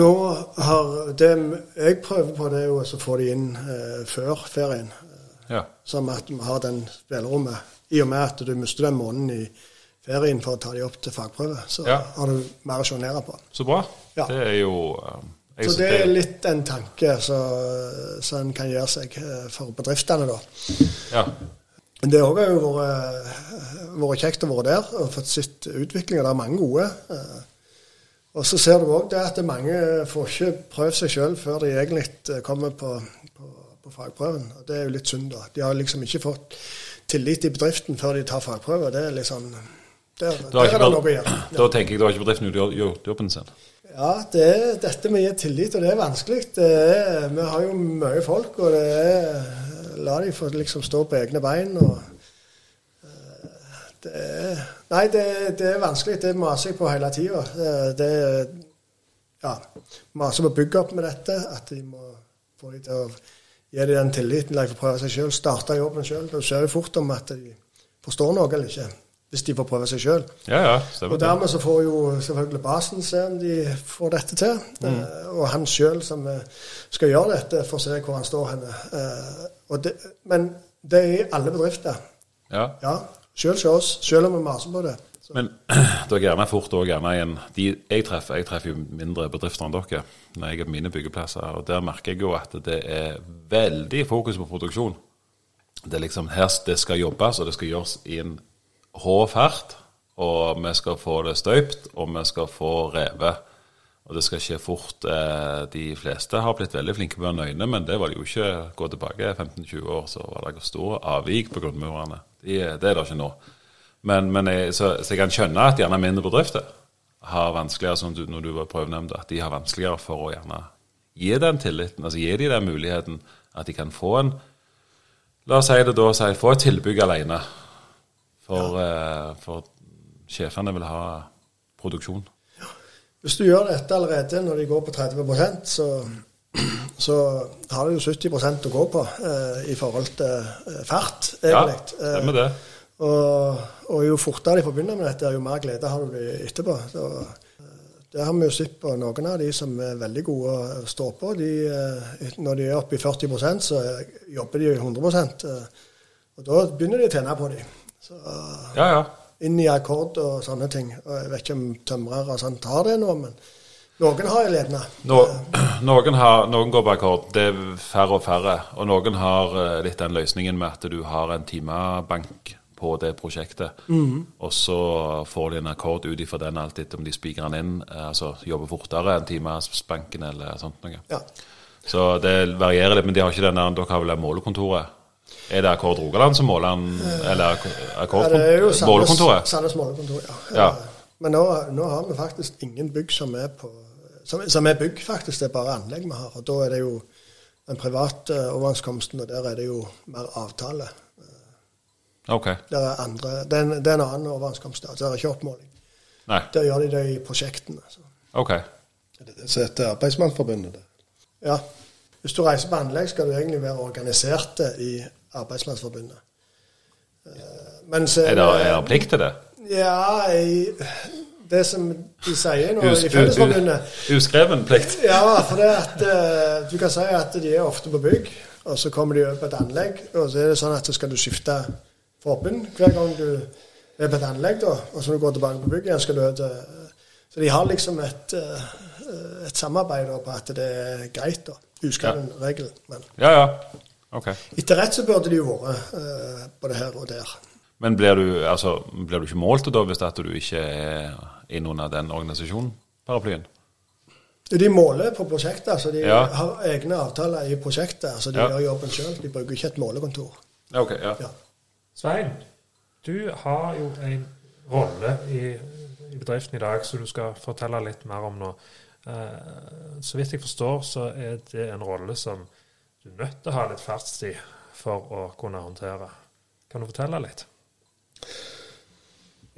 nå har Det jeg prøver på, det er jo å få de inn eh, før ferien. ja. Som at vi har den spillerommet. I og med at du mister den måneden i ferien for å ta de opp til fagprøve, så Ja. har du mer å sjonere på. Så bra. Ja. Det er jo jeg Så det er litt en tanke som en kan gjøre seg eh, for bedriftene, da. Ja. Men det òg har jo vært, vært kjekt å være der og fått sett utviklinga. Det er mange gode. eh, Og så ser du òg det at mange får ikke prøvd seg sjøl før de egentlig eh, kommer på, på, på fagprøven. Og det er jo litt synd, da. De har liksom ikke fått tillit i bedriften før de tar fagprøve. Det er liksom Der, der er det noe å gjøre. Ja. da tenker jeg da har ikke bedriften gjort jobben sin. Ja, det er dette med å gi tillit, og det er vanskelig. Det er, vi har jo mye folk, og det er La de få liksom stå på egne bein. og uh, det er, Nei, det, det er vanskelig. Det maser jeg på hele tida. Det, det Ja. Maser på bygge opp med dette. At de må få de til å gi dem den tilliten. De få prøve seg sjøl. Starte jobben sjøl. Du ser jo fort om at de forstår noe eller ikke. hvis de får prøve seg sjøl. Ja, ja, Og dermed så får jo selvfølgelig basen se om de får dette til. Eh, og han sjøl som eh, skal gjøre dette, får se hvor han står henne. Eh, det, men det er i alle bedrifter. Ja. Ja, Selv hos oss, selv om vi maser på det. Så, Men det er gjerne fort òg gjerne en de jeg treffer, jeg treffer jo mindre bedrifter enn dere når jeg er på mine byggeplasser, og der merker jeg jo at det er veldig fokus på produksjon. Det er liksom her det skal jobbes, og det skal gjøres i en rå fart. Og vi skal få det støypt, og vi skal få revet. Og det skal skje fort. Eh, De fleste har blitt veldig flinke på nøyne, men det var det jo ikke. Gå tilbake 15-20 år, så var det store avvik på grunnmurene. Det er det ikke nå. Men, men jeg, så, så jeg kan skjønne at gjerne mindre bedrifter har vanskeligere, som du, når du var prøvenemnd, at de har vanskeligere for å gjerne gi den tilliten, altså gi de den muligheten at de kan få en La oss si det da, si, få et tilbygg alene. For, eh, for sjefene vil ha produksjon. Hvis du gjør dette allerede når de går på 30 så, så har du jo 70% å gå på eh, i forhold til eh, fart, Ja, det med det. Og, og jo fortere de får begynne med dette, jo mer glede har du etterpå. Så, eh, det har vi jo sett på noen av de som er veldig gode å stå på. De, eh, når de er oppe i 40% så jobber de jo 100 eh, Og da begynner de å tjene på dem. Ja, ja. Inn i akkord og sånne ting. Og jeg vet ikke om tømrere og sånn tar det nå, men noen har jeg ledende. No, noen, har, noen går på akkord. Det er færre og færre. Og noen har eh, litt den løsningen med at du har en timebank på det prosjektet. Og så får de en akkord ut ifra den alltid om de spiker den inn. eh, Altså jobber fortere enn timesbanken eller sånt noe. Ja. Så det varierer litt, men de har ikke den der, dere har vel det målekontoret? Er det Akkord Rogaland som måler den, eller Akkord Ja, det er jo Sandnes, målekontoret? Sandnes målekontor, ja. Ja. Eh, Men nå, nå har vi faktisk ingen bygg som er på som, som er bygg, faktisk. Det er bare anlegg vi har. Og da er det jo den private overenskomsten, og der er det jo mer avtale. Ok. Det er andre, det, er en, det er en annen overenskomst der. Det er ikke oppmåling. Nei. Der gjør de det i prosjektene. Så. Ok. Det er det som heter Arbeidsmannsforbundet. det. Ja. Hvis du reiser på anlegg, skal du egentlig være organisert i Arbeidsmannsforbundet. Mens, Er det, er det plikt til det? Ja, jeg, det som de sier nå Us- i Fellesforbundet Uskreven plikt? Ja, for det at eh, du kan si at de er ofte på bygg, og så kommer de over på et anlegg, og så er det sånn at så skal du skifte forbund hver gang du er på et anlegg, da, og så når du går tilbake på bygg igjen, skal du til Så de har liksom et, eh, et samarbeid da, på at det er greit, da. Uskreven regel. Men Ja, ja. Ok. etter rett så burde de jo vært eh, både her og der. Men blir du, altså, blir du ikke målt da hvis at du ikke er innunder den organisasjonen, paraplyen? De måler på prosjektet, så de Ja. har egne avtaler i prosjektet. Så de Ja. gjør jobben sjøl. De bruker ikke et målekontor. Ok, ja. Ja. Svein, du har jo en rolle i, i bedriften i dag som du skal fortelle litt mer om nå. Uh, så vidt jeg forstår, så er det en rolle som du er nødt til å ha litt fartstid for å kunne håndtere. Kan du fortelle litt?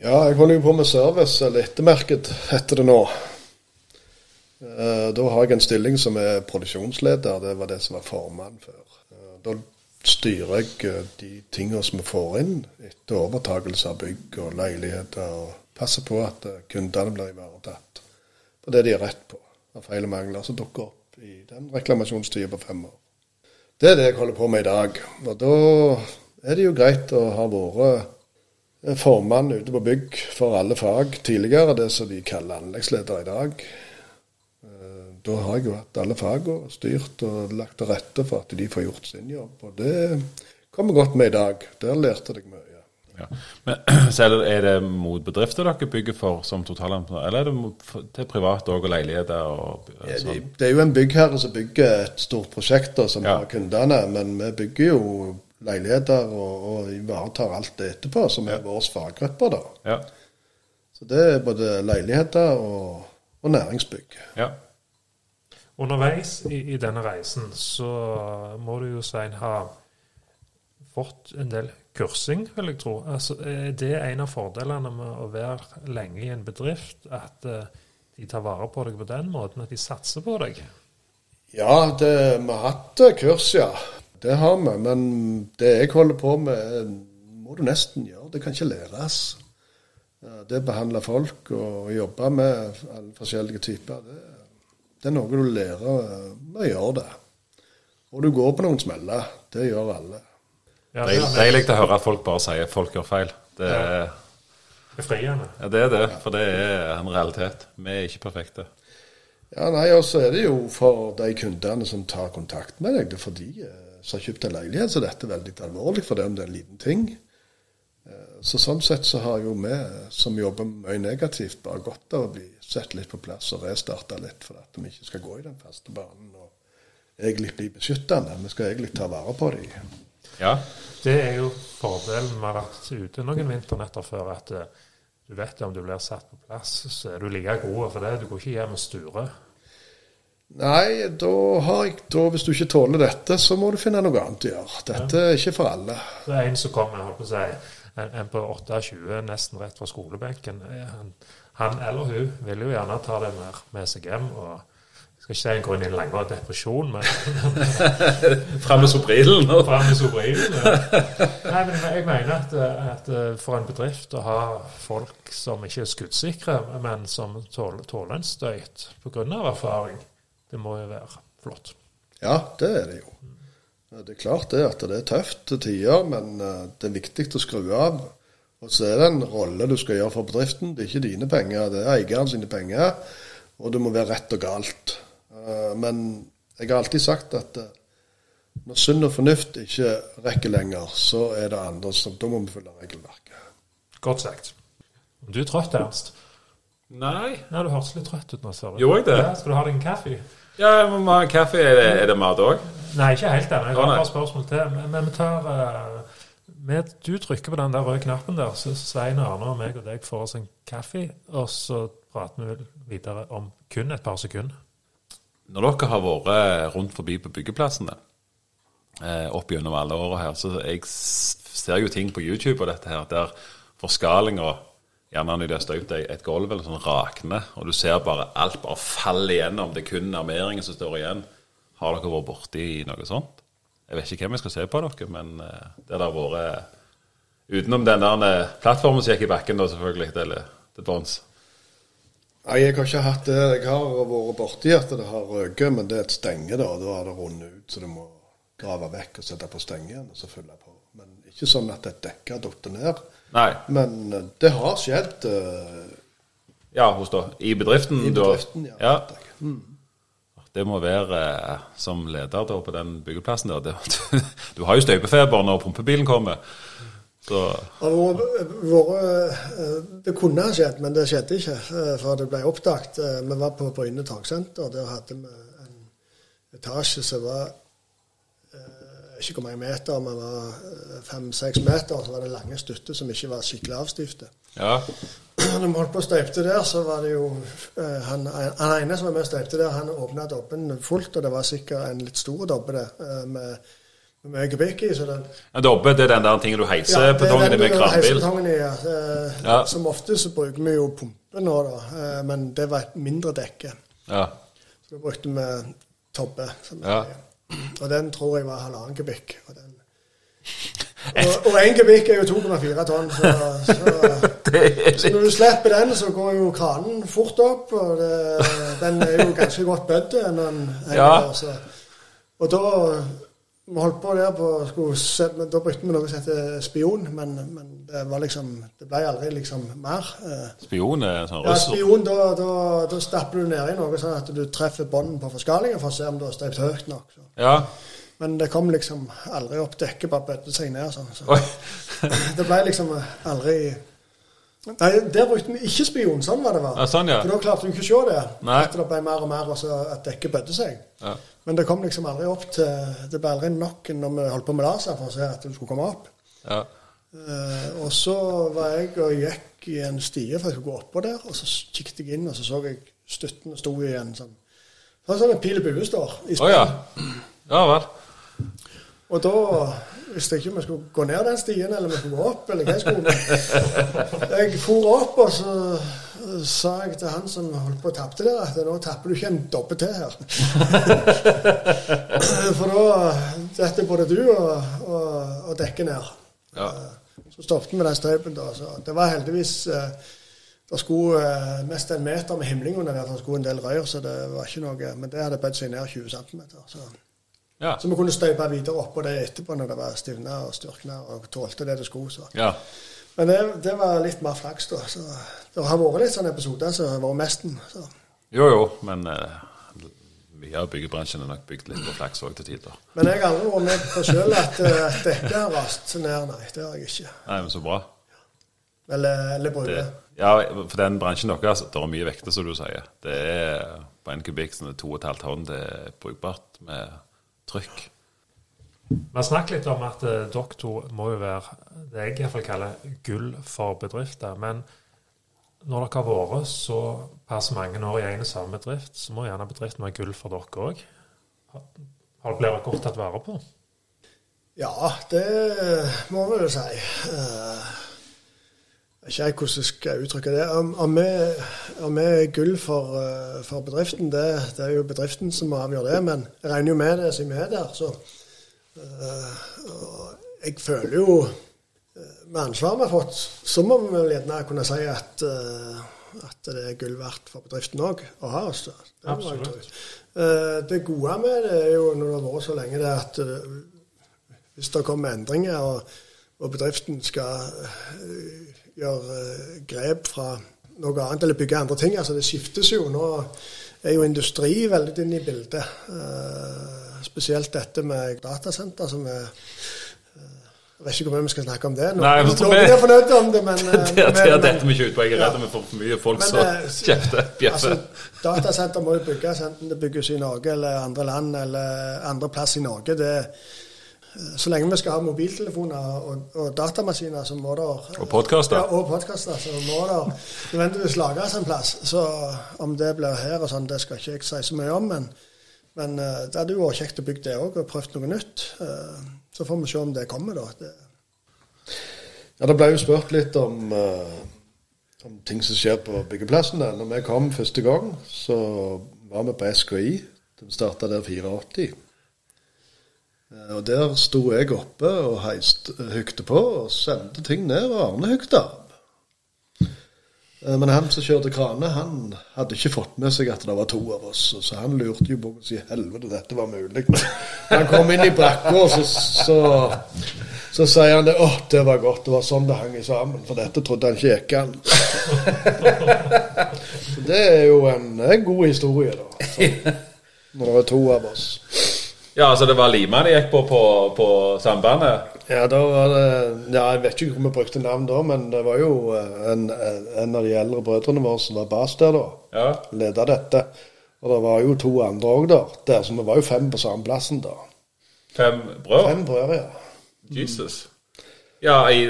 Ja, jeg holder jo på med service, eller ettermerket heter det nå. Eh, Da har jeg en stilling som er produksjonsleder. Det var det som var formann før. Eh, Da styrer jeg eh, de tingene som vi får inn etter overtakelse av bygg og leiligheter, og passer på at kundene blir ivaretatt på det de har rett på av feil og mangler som dukker opp i den reklamasjonstida på fem år. Det er det jeg holder på med i dag. Og da er det jo greit å ha vært formann ute på bygg for alle fag tidligere, det som de kaller anleggsleder i dag. Eh, Da har jeg jo hatt alle fagene, styrt og lagt til rette for at de får gjort sin jobb. Og det kommer godt med i dag. Der lærte jeg mye. Ja. Men så er det, er det mot bedrifter dere bygger for som totalentreprenør, eller er det mot, til private og leiligheter? Og, Ja, sånn? de- Det er jo en byggherre som bygger et stort prosjekt da, som Ja. har kundene, men vi bygger jo leiligheter og, og ivaretar alt det etterpå, som er våre faggrupper. da. Ja. Så det er både leiligheter og, og næringsbygg. ja. Underveis i, i denne reisen så må du jo, Svein, ha fått en del kursing, vil jeg tro. Altså, er det en av fordelene med å være lenge i en bedrift? At eh, de tar vare på deg på den måten, at de satser på deg? Ja, det, vi har hatt eh, kurs, ja. Det har vi. Men det jeg holder på med, må du nesten gjøre. Det kan ikke læres. Eh, Det å behandle folk og jobbe med alle forskjellige typer, det, det er noe du lærer eh, med å gjøre det. Og du går på noen smeller. Det gjør alle. Ja, Det det er deilig å høre at folk bare sier folk gjør feil. Det er, er befriende. ja, det er det, for det er en realitet. Vi er ikke perfekte. Ja, nei, og så er det jo for de kundene som tar kontakt med deg, det er for de eh, som har kjøpt en leilighet, så dette er veldig alvorlig for dem. Det er en liten ting. Eh, Så sånn sett så har jo vi som jobber mye negativt, bare godt av å bli sett litt på plass og restarte litt, for at vi ikke skal gå i den faste banen og egentlig bli beskyttende. Vi skal egentlig ta vare på dem. Ja, Det er jo fordelen med å ha vært ute noen vinternetter før, at eh, du vet om du blir satt på plass, så er du like god for det. Du går ikke hjem og sturer. Nei, da har jeg da, hvis du ikke tåler dette, så må du finne noe annet å gjøre. Dette er ikke for alle. Det er en som kommer, holdt på å si, en, en på 28, nesten rett fra skolebenken. Eh, Han, han eller hun vil jo gjerne ta det med, med seg hjem. og skal ikke si en går inn i en langvarig depresjon, men Fram med sobrilen? fram med sobriden. ja. Nei, men jeg mener at, at for en bedrift å ha folk som ikke er skuddsikre, men som tåler, tåler en støyt pga. erfaring, det må jo være flott. Ja, det er det jo. Det er klart det at det er tøft til tider, men eh, det er viktig å skru av. Og så er det en rolle du skal gjøre for bedriften. Det er ikke dine penger, det er eieren sine penger. Og det må være rett og galt. Eh, Men jeg har alltid sagt at eh, når sunn og fornuft ikke rekker lenger, så er det andre som Da må vi følge regelverket. Godt sagt. Du er trøtt, Ernst? Nei. Nei, du hørtes litt trøtt ut nå, ser du. Gjorde jeg det? Ja, skal du ha deg en kaffe? Ja, jeg må ha kaffe. Er det, er det mat òg? Nei, ikke helt ennå. Jeg har et par spørsmål til. Men, men vi tar uh, med, Du trykker på den der røde knappen der, så Svein Arne og meg og deg får oss en kaffe, og så prater vi videre om kun et par sekunder. Når dere har vært rundt forbi på byggeplassene eh, opp gjennom alle åra her, så jeg ser jo ting på YouTube og dette her der forskalinga Gjerne når de har støpt et gulv eller sånn rakner, og du ser bare alt bare falle igjennom. Det er kun armeringen som står igjen. Har dere vært borti noe sånt? Jeg vet ikke hvem jeg skal se på dere, men eh, det har vært Utenom den der eh, plattformen som gikk i bakken, da, selvfølgelig, til, til bånns. Nei, jeg har ikke hatt det. Jeg har vært borti at det har røket, men det er et stenge, da. Da er det rundet ut, så du må grave vekk og sette på stenge igjen og så fylle på. Men ikke sånn at et dekke har falt ned. Nei. Men eh, det har skjedd. Uh, Ja, hos da. I bedriften? I da- bedriften, ja. ja. Det må være eh, som leder da, på den byggeplassen der. Det, du, du har jo støpefeber når pumpebilen kommer. Så Det eh, Det kunne ha skjedd, men det skjedde ikke. eh, For det ble oppdaget. Eh, Vi var på Bryne taksenter. Der hadde vi en etasje som var ikke hvor mange meter, men var fem-seks meter. Så var det lange støtter som ikke var skikkelig avstifte. ja. Når vi holdt på å støypte der, så var det jo han, han ene som var med og støypte der, han åpna dobben fullt, og det var sikkert en litt stor dobbe der, med mye kubikk i. så den En dobbe det er den der tingen du heiser Ja, det betongen med kranbil. i, ja. Eh, Ja. Som ofte så bruker vi jo pumpe nå, da. Eh, Men det var et mindre dekke. Ja. Så da brukte vi Tobbe. som Ja. Og den tror jeg var halvannen kubikk. Og, den, og, én kubikk er jo 2,4 tonn. Så, så, så når du slipper den, så går jo kranen fort opp. Og det, den er jo ganske godt bødd Ja. Og da vi holdt på der på skulle se, men Da brukte vi noe som heter spion, men, men det var liksom Det ble aldri liksom mer. eh. Spion er sånn Ja, spion, da, da, da stapper du nedi noe sånn at du treffer bånden på forskalingen for å se om du har støpt høyt nok. Så. Ja. Men det kom liksom aldri opp dekket, bare bøtte seg ned sånn. Så. Det ble liksom aldri Nei, der brukte vi ikke spion. Sånn var det. var. Ja, sånn, ja. For da klarte du ikke å se det. Nei. At det ble mer og mer, og så at dekket bødde seg. Ja. Men det kom liksom aldri opp til Det ble aldri nok når vi holdt på med laser for å se at det skulle komme opp. Ja. Eh, og så var jeg og gikk i en stie for jeg skulle gå oppå der, og så kikket jeg inn, og så så jeg støtten sto i en sånn Sånn som en pil og bue står i oh, ja. Ja vel. Og da visste ikke om jeg skulle gå ned den stien, eller om jeg skulle gå opp, eller hva jeg skulle. Men jeg for opp, og så eh, sa jeg til han som holdt på å tappe der, at nå tapper du ikke en dobbe til her. For da detter både du og, og, og dekket ned. Ja. Så stoppet vi den støypen da. Så det var heldigvis eh, Det skulle eh, mest en meter med himling under der. Det skulle en del rør, så det var ikke noe Men det hadde bødd seg ned 20 cm. Så, Ja. så vi kunne støype videre oppå det etterpå når det var stivna og styrkna og tålte det det skulle. Så. ja. Men det, det var litt mer flaks, da. Så det har vært litt sånne episoder som har vært mesten. Så. Jo, jo, men uh, mye av byggebransjen er nok bygd litt på flaks òg til tider. Men jeg har aldri vært med på sjøl at uh, dekket har rast ned. Nei, det har jeg ikke. Nei, men så bra. Eller, eller brune. ja, for den bransjen deres, det er mye vekter, som du sier. Det er på en kubikk som er to og et halvt tonn. Det er brukbart med trykk. Vi har snakket litt om at eh, dere to må jo være det jeg iallfall kaller gull for bedrifter. Men når dere har vært såpass mange år i en og samme bedrift, så må gjerne bedriften være gull for dere òg. Har dere godt tatt vare på? Ja, det må vi jo si. Eh, Jeg hvordan skal jeg skal uttrykke det. Om, vi, er gull for, eh, for bedriften, det, det er jo bedriften som må avgjøre det. Men jeg regner jo med det siden vi er der. Så uh, jeg føler jo eh, med ansvaret vi har fått, så må vi vel gjerne kunne si at, uh, at det er gull verdt for bedriften òg å ha oss. Det Absolutt. Eh, Det gode med det er jo når det har vært så lenge, det at hvis det kommer endringer, og, og bedriften skal gjøre eh, grep fra noe annet, eller bygge andre ting. altså Det skiftes jo. Nå er jo industri veldig inne i bildet. Eh, spesielt dette med datasenter, som er eh, Jeg vet ikke hvor mye vi skal snakke om det. nå. Nei, jeg vi- er fornøyd om det, men Det, er dette vi ikke ut på. Jeg er redd vi får for mye folk som kjefter. Altså, datasenter må jo bygges, enten det bygges i Norge eller andre land eller andre plass i Norge. Det, eh, så lenge vi skal ha mobiltelefoner og, og datamaskiner, så må der Og podcaster. Ja, og podkaster, så må det nødvendigvis lages en plass. Så om det blir her og sånn, det skal ikke jeg si så mye om. Men, men eh, det hadde jo vært kjekt å bygge det òg, og prøvd noe nytt. Eh, Så får vi se om det kommer, da. Det, Ja, Det ble jo spurt litt om, eh, om ting som skjer på byggeplassene. Når vi kom første gang, så var vi på SKI. De starta der 84. Eh, Og Der sto jeg oppe og heiste, hugde på og sendte ting ned, og Arne hugde av. Eh, Men han som kjørte krane, han hadde ikke fått med seg at det var to av oss. Så han lurte jo på hvordan i helvete dette var mulig. Han kom inn i brakka, og så, så, så sier han det. Å, det var godt. Det var sånn det hang sammen. For dette trodde han ikke gikk an. Så det er jo en, en god historie, da. Så, når det er to av oss. Ja, altså det var Lima de gikk på på, på Sambandet. Ja, da var det Ja, jeg vet ikke hvor vi brukte navn da, men det var jo eh, en, en av de eldre brødrene våre som var bas der, da. Ja. Leda dette. Og det var jo to andre òg der. der. Så vi var jo fem på samme plassen da. Fem brød. Fem brødre, ja. Jesus. Ja, i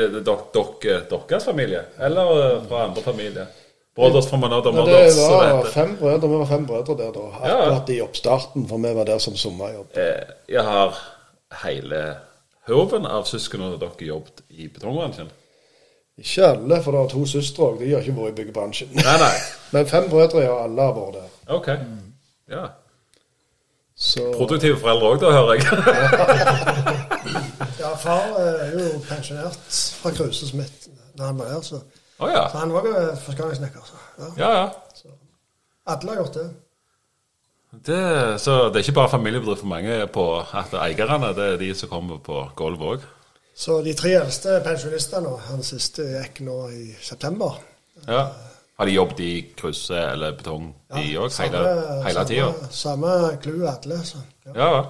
deres familie? Eller eh, fra andre familier? Brothers from another Men mothers, det var fem brødre, vi var fem brødre der da. Ja. Akkurat i oppstarten, for vi var der som sommerjobb. Eh, Jeg har hele høven av søsknene dere jobbet i betongbransjen. Ikke alle, for det er to søstre òg. De har ikke vært i byggebransjen. Nei, nei. Men fem brødre, ja. Alle har vært der. Ok. Ja. Så Produktive foreldre òg, da, hører jeg. ja, far eh, er jo pensjonert fra Kruse Smith da han var her, så, Å ja. så han var jo forskanningssnekker. Så, ja. Ja, ja. Alle har gjort det. Det, så det er ikke bare familiebedrift for mange på at eierne det er de som kommer på gulvet òg. Så de tre eldste pensjonistene, han siste gikk nå i september. Ja. Har de jobbet i krysset eller betong de òg, hele, hele tida? Samme, samme clou alle. Så, ja. Ja, ja.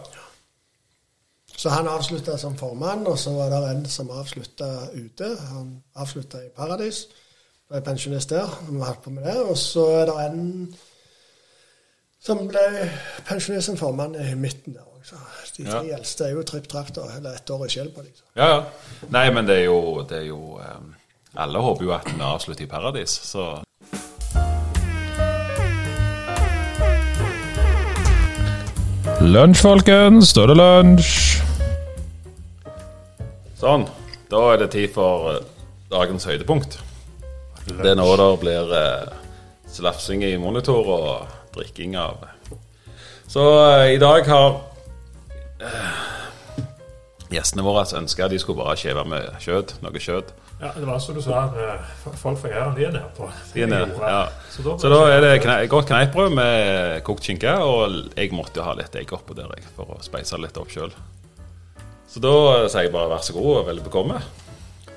så han avslutta som formann, og så var det en som avslutta ute. Han avslutta i Paradis. Ble pensjonist der. holdt på med det. Og så er det en som ble pensjonist som formann i midten der òg. Så de tre Ja. eldste er jo tripp trapp, da. Eller ett år i skjell på dem. så. ja, ja. Nei, men det er jo, det er jo um, Alle håper jo at vi avslutter i paradis, så Lunsj, folkens. Da er det lunsj. Sånn. Da er det tid for eh, dagens høydepunkt. Det er nå det blir eh, slafsing i monitor og drikking av Så eh, i dag har eh, gjestene våre ønska de skulle bare skjeve med kjøtt, noe kjøtt. Ja, det var som du sa, at eh, folk fra Jæren de er nede på. De er ned, ja. Så da, Så da er det kne godt kneippbrød med kokt skinke, og jeg måtte jo ha litt egg oppå der jeg, for å speise litt opp sjøl. Så da sier jeg bare vær så god og vel bekomme.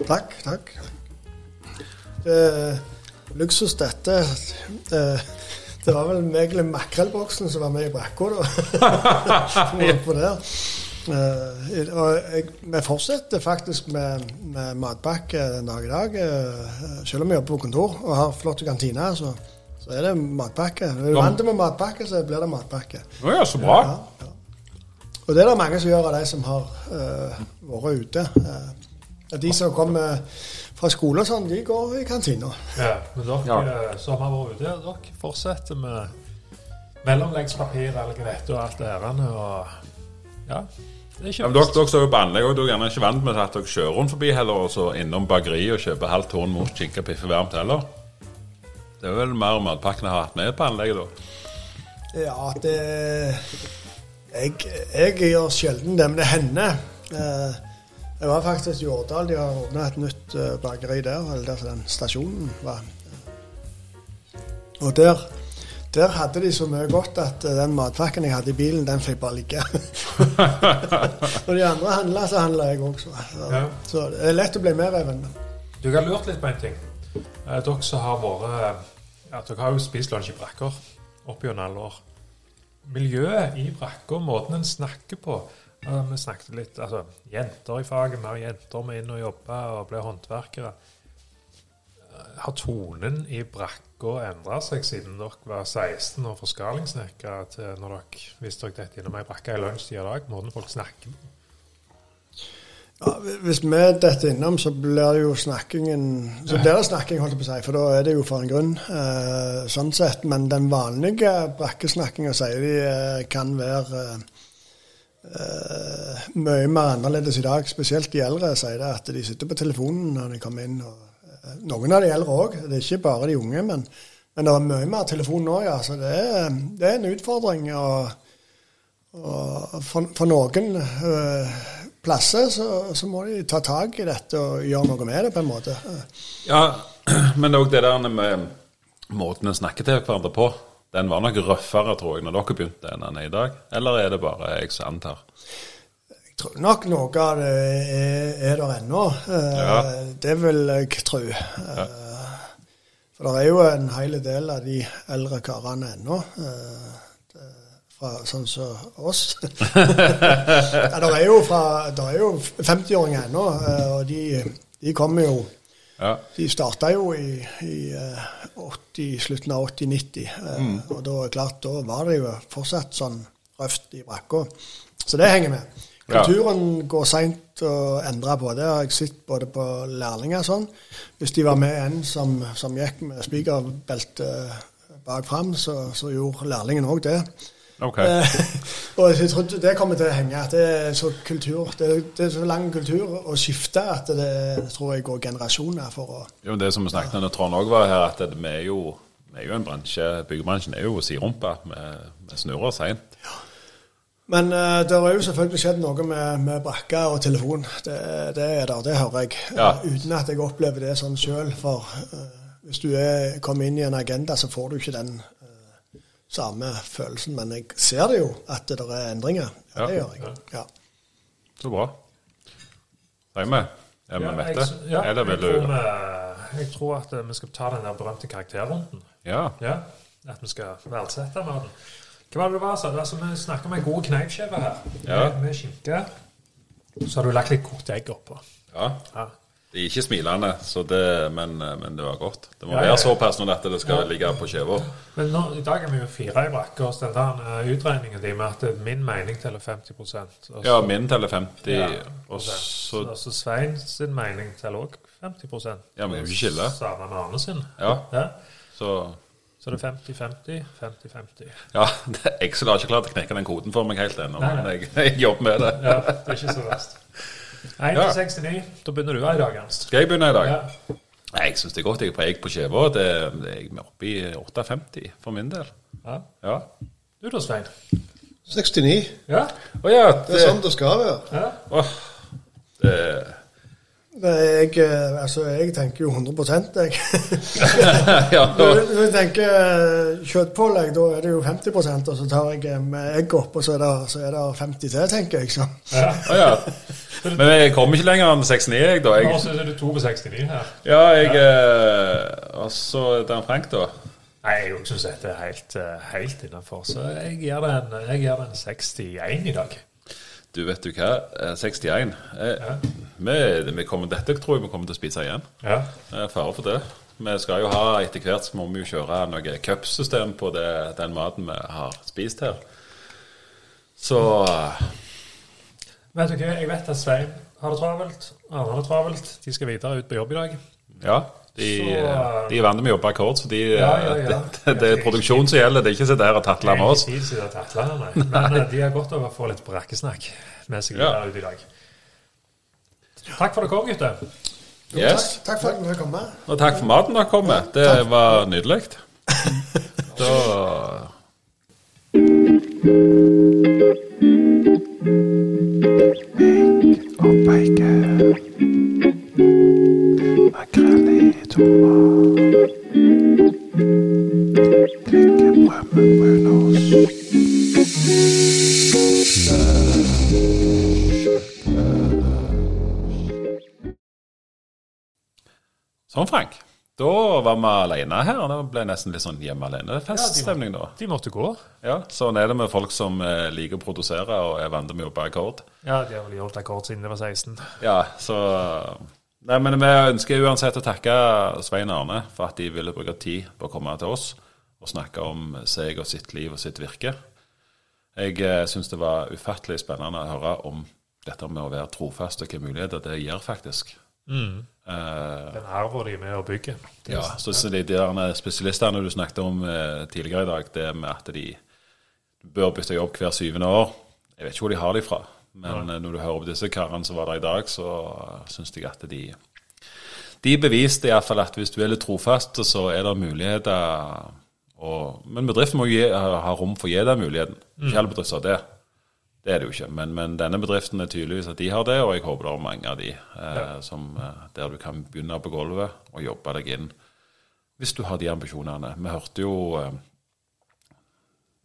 Takk, takk. Er luksus, dette. Det, det var vel egentlig makrellboksen som var med i brakka, da. På der. Eh, og jeg, vi fortsetter faktisk med, med matpakke den dag i dag. eh, selv om vi jobber på kontor og har flott kantiner, så, så er det matpakke. Er du vant med matpakke, så blir det matpakke. Å ja, så bra. Ja, ja. Og det er det mange som gjør av de som har eh, vært ute. Eh, de som kommer fra skole og sånn, de går i kantina. Ja, men dere Ja. eh, som har vært ute, dere fortsetter med mellomleggspapir eller greit og alt det her. Og ja, det Ja, men dere, dere står jo på anlegg, og dere er gjerne ikke vant med at dere kjører rundt forbi heller, og så innom bakeriet og kjøper halvt tårn mot skinke piffe varmt heller. Det er vel mer matpakkene har hatt med på anlegget, da. Ja, det Jeg, jeg gjør sjelden det, men det hender. Eh, jeg var faktisk i Årdal. De har ordna et nytt eh, bakeri der, eller der den stasjonen var. Og der, der hadde de så mye godt at eh, den matpakken jeg hadde i bilen, den fikk bare ligge. Når de andre handla, så handla jeg også. Så, Ja. så det er lett å bli medreven. Du har lurt litt på en ting. Eh, dere som har vært ja, Dere har jo spist lunsj i brakker opp gjennom alle år. Miljøet i brakka, måten en snakker på eh, Vi snakket litt altså, Jenter i faget, mer jenter må inn og jobbe og bli håndverkere. Eh, Har tonen i brakka endra seg siden dere var 16 og forskalingssnekkere til når dere, visste dere dette innom ei brakke i lunsjtid i dag? Måten folk snakker på? Ja, hvis vi detter innom, så blir det jo snakkingen Så blir det snakking, holdt jeg på å si, for da er det jo for en grunn. Eh, sånn sett. Men den vanlige brakkesnakkinga sier de eh, kan være eh, mye mer annerledes i dag. Spesielt de eldre sier det at de sitter på telefonen når de kommer inn. Og, eh, noen av de eldre òg. Det er ikke bare de unge. Men, men det er mye mer telefon nå, ja. Så det er, det er en utfordring. og, og for, for noen eh, plasser så, så må de ta tak i dette og gjøre noe med det, på en måte. Ja, men òg det der med måten en snakker til hverandre på. Den var nok røffere, tror jeg, når dere begynte enn den er i dag. Eller er det bare jeg som antar? Jeg tror nok noe av det er, er der ennå. Eh, Ja. Det vil jeg tro. Ja. For det er jo en hel del av de eldre karene ennå. eh, Fra sånn som oss. ja, det er jo, jo 50-åringer ennå, eh, og de, de kommer jo Ja. De starta jo i, i eh, 80, slutten av 80-90. mm. Og da klart, da var det jo fortsatt sånn røft i brakka. Så det henger med. Ja. Kulturen går seint å endre på. Det har jeg sett både på lærlinger og sånn. Hvis de var med en som, som gikk med spikerbelte bak fram, så, så gjorde lærlingen òg det. Ok. Eh, og jeg tror det kommer til å henge. at Det er så kultur, det er, det er så lang kultur å skifte at det tror jeg går generasjoner for å Jo, det som vi snakket om da Trond òg var her, at det, vi, er jo, vi er jo en bransje Byggebransjen er jo siderumpa. Vi, snurrer seint. Men uh, det har jo selvfølgelig skjedd noe med, med brakka og telefon. Det, det er det, det hører jeg. Ja. Uh, uten at jeg opplever det sånn sjøl. For uh, hvis du er, kommer inn i en agenda, så får du ikke den eh, samme følelsen. Men jeg ser det jo, at det er endringer. Ja, Ja. det gjør jeg. Ja. Så bra. Sier vi? Er vi Ja, mette? jeg, ja, Eller jeg, vil tror du vi, jeg tror at eh, vi skal ta den der berømte karakterrunden. Ja. Ja, At vi skal verdsette maten. Hva var det det var? så? Altså, vi snakker om en god kneippskive her Ja. med, med skinke. Så har du lagt litt kokt egg oppå. ja. Ja. Det er ikke smilende, så det, men, men det var godt. Det må Ja, være såpass når dette det skal Ja. ligge på skiva. Men nå, i dag er vi jo fire i brakka, og den der eh, utregningen din med at min mening teller 50 også, Ja, min teller 50, Ja, og så Og så Svein sin mening teller òg 50% Ja, men vi skiller. Samme med Arne sin. Ja, Ja. så Så det er 50-50, 50-50. Ja, det, jeg har ikke klart å knekke den koden for meg helt ennå, men jeg, jeg jobber med det. Ja, det er ikke så verst. 1 til 69, da begynner du i dag, Ernst. Skal jeg begynne i dag? Ja. Nei, Jeg syns det er godt jeg er preg på skiva. Det, det er jeg oppe i 58 for min del. ja. Ja. Du da, Svein? 69. Ja? Å ja, Det er sånn det skal være. ja. Åh, Det, Jeg, eh, altså, jeg tenker jo 100% jeg. ja, Når jeg tenker eh, kjøttpålegg, da er det jo 50% og så tar jeg eh, med egg opp, og så er det, så er det 50 til, tenker jeg. Så. Ja. Å, ja. Men jeg kommer ikke lenger enn 69, jeg, da. Jeg, også er det to på 69 her. ja, jeg eh, Og så Dan Frank, da. Nei, jeg syns dette er helt, helt innafor, så jeg gjør det jeg gir det en 61 i dag. Du, vet du hva? Eh, 61. Eh, Ja. vi, vi kommer, dette tror jeg vi kommer til å spise igjen. Ja. Er fare for det. Vi skal jo ha etter hvert så må vi jo kjøre noe cupsystem på det, den maten vi har spist her. Så Vet du hva, jeg vet at Svein har det travelt, Arne har det travelt. De skal videre ut på jobb i dag. ja. De, Så- de er vant med å jobbe akkord, så de, Ja, ja, ja. Det, det er produksjon som gjelder. Det er ikke sitte her og tatle med oss. Tid til å takle nei. Men eh, de har godt av å få litt brakkesnakk med seg Ja. ute ut i dag. Takk for at dere kom, gutter. Yes. takk, takk for at dere kom. Med. Og takk for maten dere kom med. Det var nydelig. Da og bacon. Sånn, Frank. Da var vi alene her. og Det ble nesten litt sånn hjemme alene-feststemning da. Ja, De måtte gå. Ja, Sånn er det med folk som eh, liker å produsere og er vant med å jobbe akkord. Ja, de har vel gjort akkord siden de var 16. Ja, så Nei, men vi ønsker uansett å takke Svein Arne for at de ville bruke tid på å komme til oss og snakke om seg og sitt liv og sitt virke. Jeg eh, syns det var ufattelig spennende å høre om dette med å være trofast og hvilke muligheter det gir, faktisk. Eh, Den arven de er med å bygge. ja, så så de der spesialistene du snakket om eh, tidligere i dag, det med at de bør bytte jobb hver syvende år Jeg vet ikke hvor de har de fra, men ja. når du hører på disse karene som var der i dag, så uh, syns jeg at de De beviste iallfall at hvis du er litt trofast, så er det muligheter og, Men bedriften må jo ha rom for å gi deg muligheten. Ikke alle bedrifter har det. Det er det jo ikke. Men, men denne bedriften er tydeligvis at de har det, og jeg håper det er mange av de eh, som, eh, der du kan begynne på gulvet og jobbe deg inn. Hvis du har de ambisjonene. Vi hørte jo eh,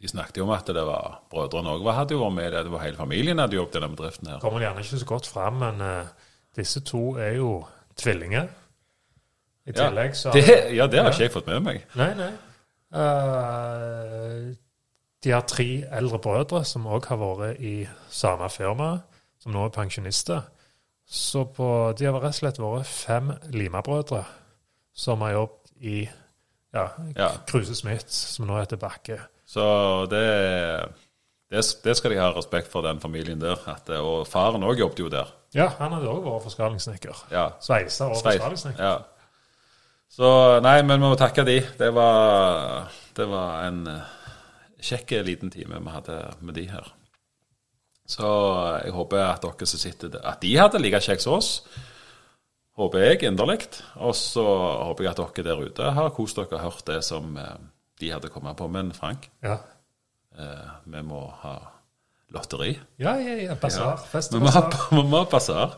De snakket jo om at det var brødrene òg hadde jo vært med det. Det var hele familien hadde jobbet i denne bedriften her. Kommer gjerne ikke så godt fram, men uh, disse to er jo tvillinger. I tillegg så det, ja, det har ikke jeg fått med meg. Nei, nei. Uh, de har tre eldre brødre som òg har vært i samme firma, som nå er pensjonister. Så på, de har rett og slett vært fem Lima-brødre som har jobbet i ja, Ja. Kruse Smith, som nå heter Bakke. Så det, det, det skal de ha respekt for, den familien der. At, og faren òg jobbet jo der. Ja, han hadde òg vært forskalingssnekker. Ja. Sveiser og forskalingssnekker. Ja. Så nei, men vi må takke de. Det var, det var en eh, kjekk liten time vi hadde med de her. Så jeg håper at dere som sitter der, at de hadde like kjekt som oss. Håper jeg inderlig. Og så håper jeg at dere der ute har kost dere og hørt det som eh, de hadde kommet på. Men Frank, Ja. eh, vi må ha lotteri. Ja, ja, ja. Basar. Fest Vi må vi må ha basar.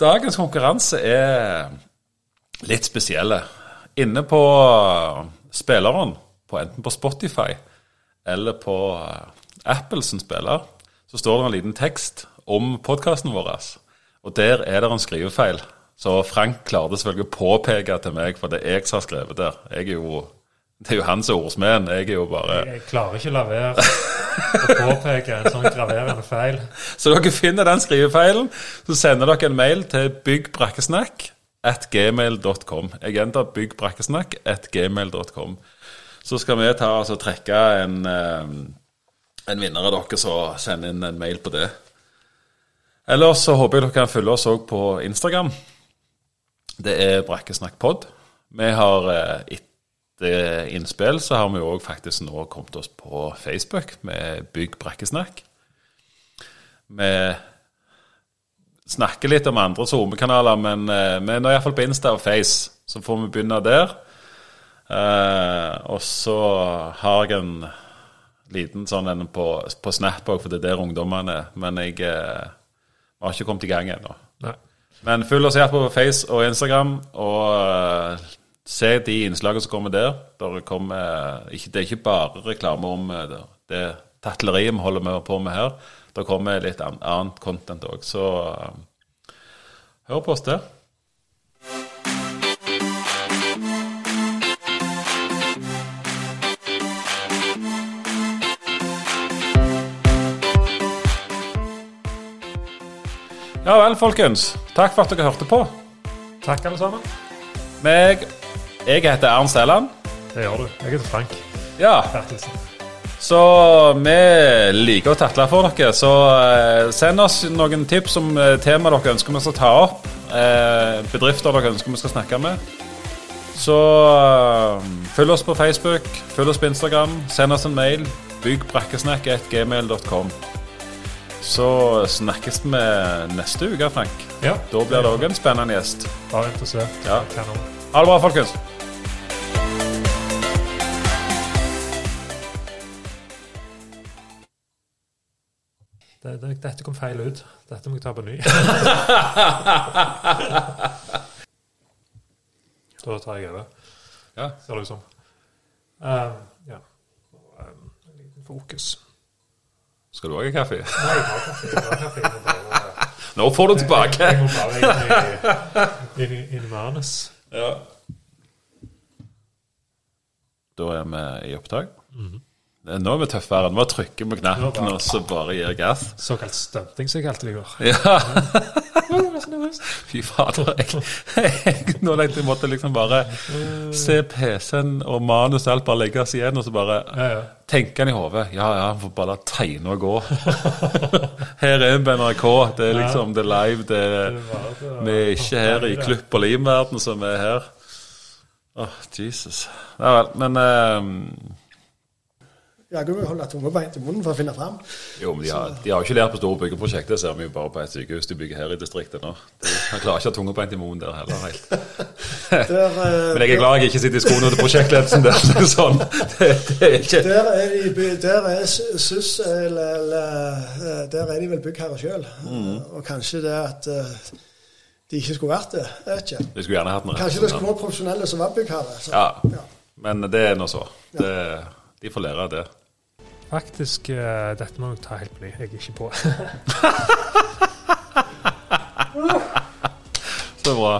Dagens konkurranse er litt spesielle. Inne på spilleren, på enten på Spotify eller på Apples spiller, så står det en liten tekst om podkasten vår. Og der er det en skrivefeil. Så Frank klarte selvfølgelig å påpeke til meg, for det er jeg som har skrevet der. Jeg er jo, det er jo han som er ordsmeden. Jeg er jo bare Jeg klarer ikke å la være å påpeke en sånn graverende feil. Så dere finner den skrivefeilen, så sender dere en mail til byggbrakkesnakk at gmail.com. Jeg gjentar byggbrakkesnakk at gmail.com. Så skal vi ta altså, trekke en, eh, en vinner av dere som sender inn en mail på det. Ellers så håper jeg dere kan følge oss òg på Instagram. Det er Brakkesnakkpod. Vi har eh, etter innspill så har vi òg faktisk nå kommet oss på Facebook med Bygg brakkesnakk. Vi snakker litt om andre SoMe-kanaler, men eh, vi er iallfall på Insta og Face, så får vi begynne der. Eh, og så har jeg en liten sånn en på, på Snap òg, for det er der ungdommene er. Men jeg eh, har ikke kommet i gang ennå. Men følg oss her på Face og Instagram, og eh, se de innslagene som kommer der. Der kommer, ikke, det er ikke bare reklame om eh, det, det tatleriet vi holder med på med her. Det kommer litt an, annet content òg, så eh, hør på oss der. Ja vel, folkens. Takk for at dere hørte på. Takk, alle sammen. Meg, jeg heter Ernst Sæland. Det gjør du. Jeg heter Frank Ja, Bertelsen. så vi liker å tatle for dere. Så eh, send oss noen tips om eh, tema dere ønsker vi skal ta opp. Eh, bedrifter dere ønsker vi skal snakke med. Så følg oss på Facebook, følg oss på Instagram, send oss en mail. Byggbrakkesnakk.gmail.com. Så snakkes vi neste uke, Frank. Ja, Da blir det òg en spennende gjest. bare interessert. Ja. Ha det bra, folkens. Det, det, dette kom feil ut. Dette må jeg ta på ny. da tar jeg over, Ja. ser det ut som. Um, ja. Um, en liten fokus. Skal du òg ha kaffe? Nei, jeg har kaffe. Jeg har kaffe. Jeg bare, Nå får du tilbake. jeg må bare inn i, inn i, inn i manus. Ja. Da er vi i opptak. Nå er vi tøffere. Nå trykker vi knappen og så bare gir gass. Såkalt stunting, som jeg kalte det i går. Ja. Fy fader. Jeg, jeg, nå tenkte jeg måtte liksom bare se PC-en og manus og alt bare legges igjen, og så bare Ja, ja. tenke den i hodet. Ja, ja, han får bare la tegne og gå. Her er vi på NRK. Det er liksom det er live. Det er, vi er ikke her i klipp og lim-verden som er her. Åh, Jesus. Ja vel. Men eh, Jaggu holde tunga beint i munnen for å finne fram. Jo, men de har, de har ikke lært på store byggeprosjekt. Det ser vi jo bare på et sykehus de bygger her i distriktet nå. Han klarer ikke å ha tunga beint i munnen der heller helt. Der, eh, Men jeg er glad jeg ikke sitter i skoene til prosjektledelsen der. så Sånn. Det, det er ikke Der er, de, der er SUS eller, eh, Der er de vel byggherre sjøl. Og kanskje det at eh, de ikke skulle vært det. Vet ikke. De skulle gjerne hatt noe Kanskje det skulle vært profesjonelle som var byggherre. Ja, ja. men det er nå så. Det, de får lære av det. Faktisk, uh, dette må jeg ta helt på ny. Jeg er ikke på. Så bra.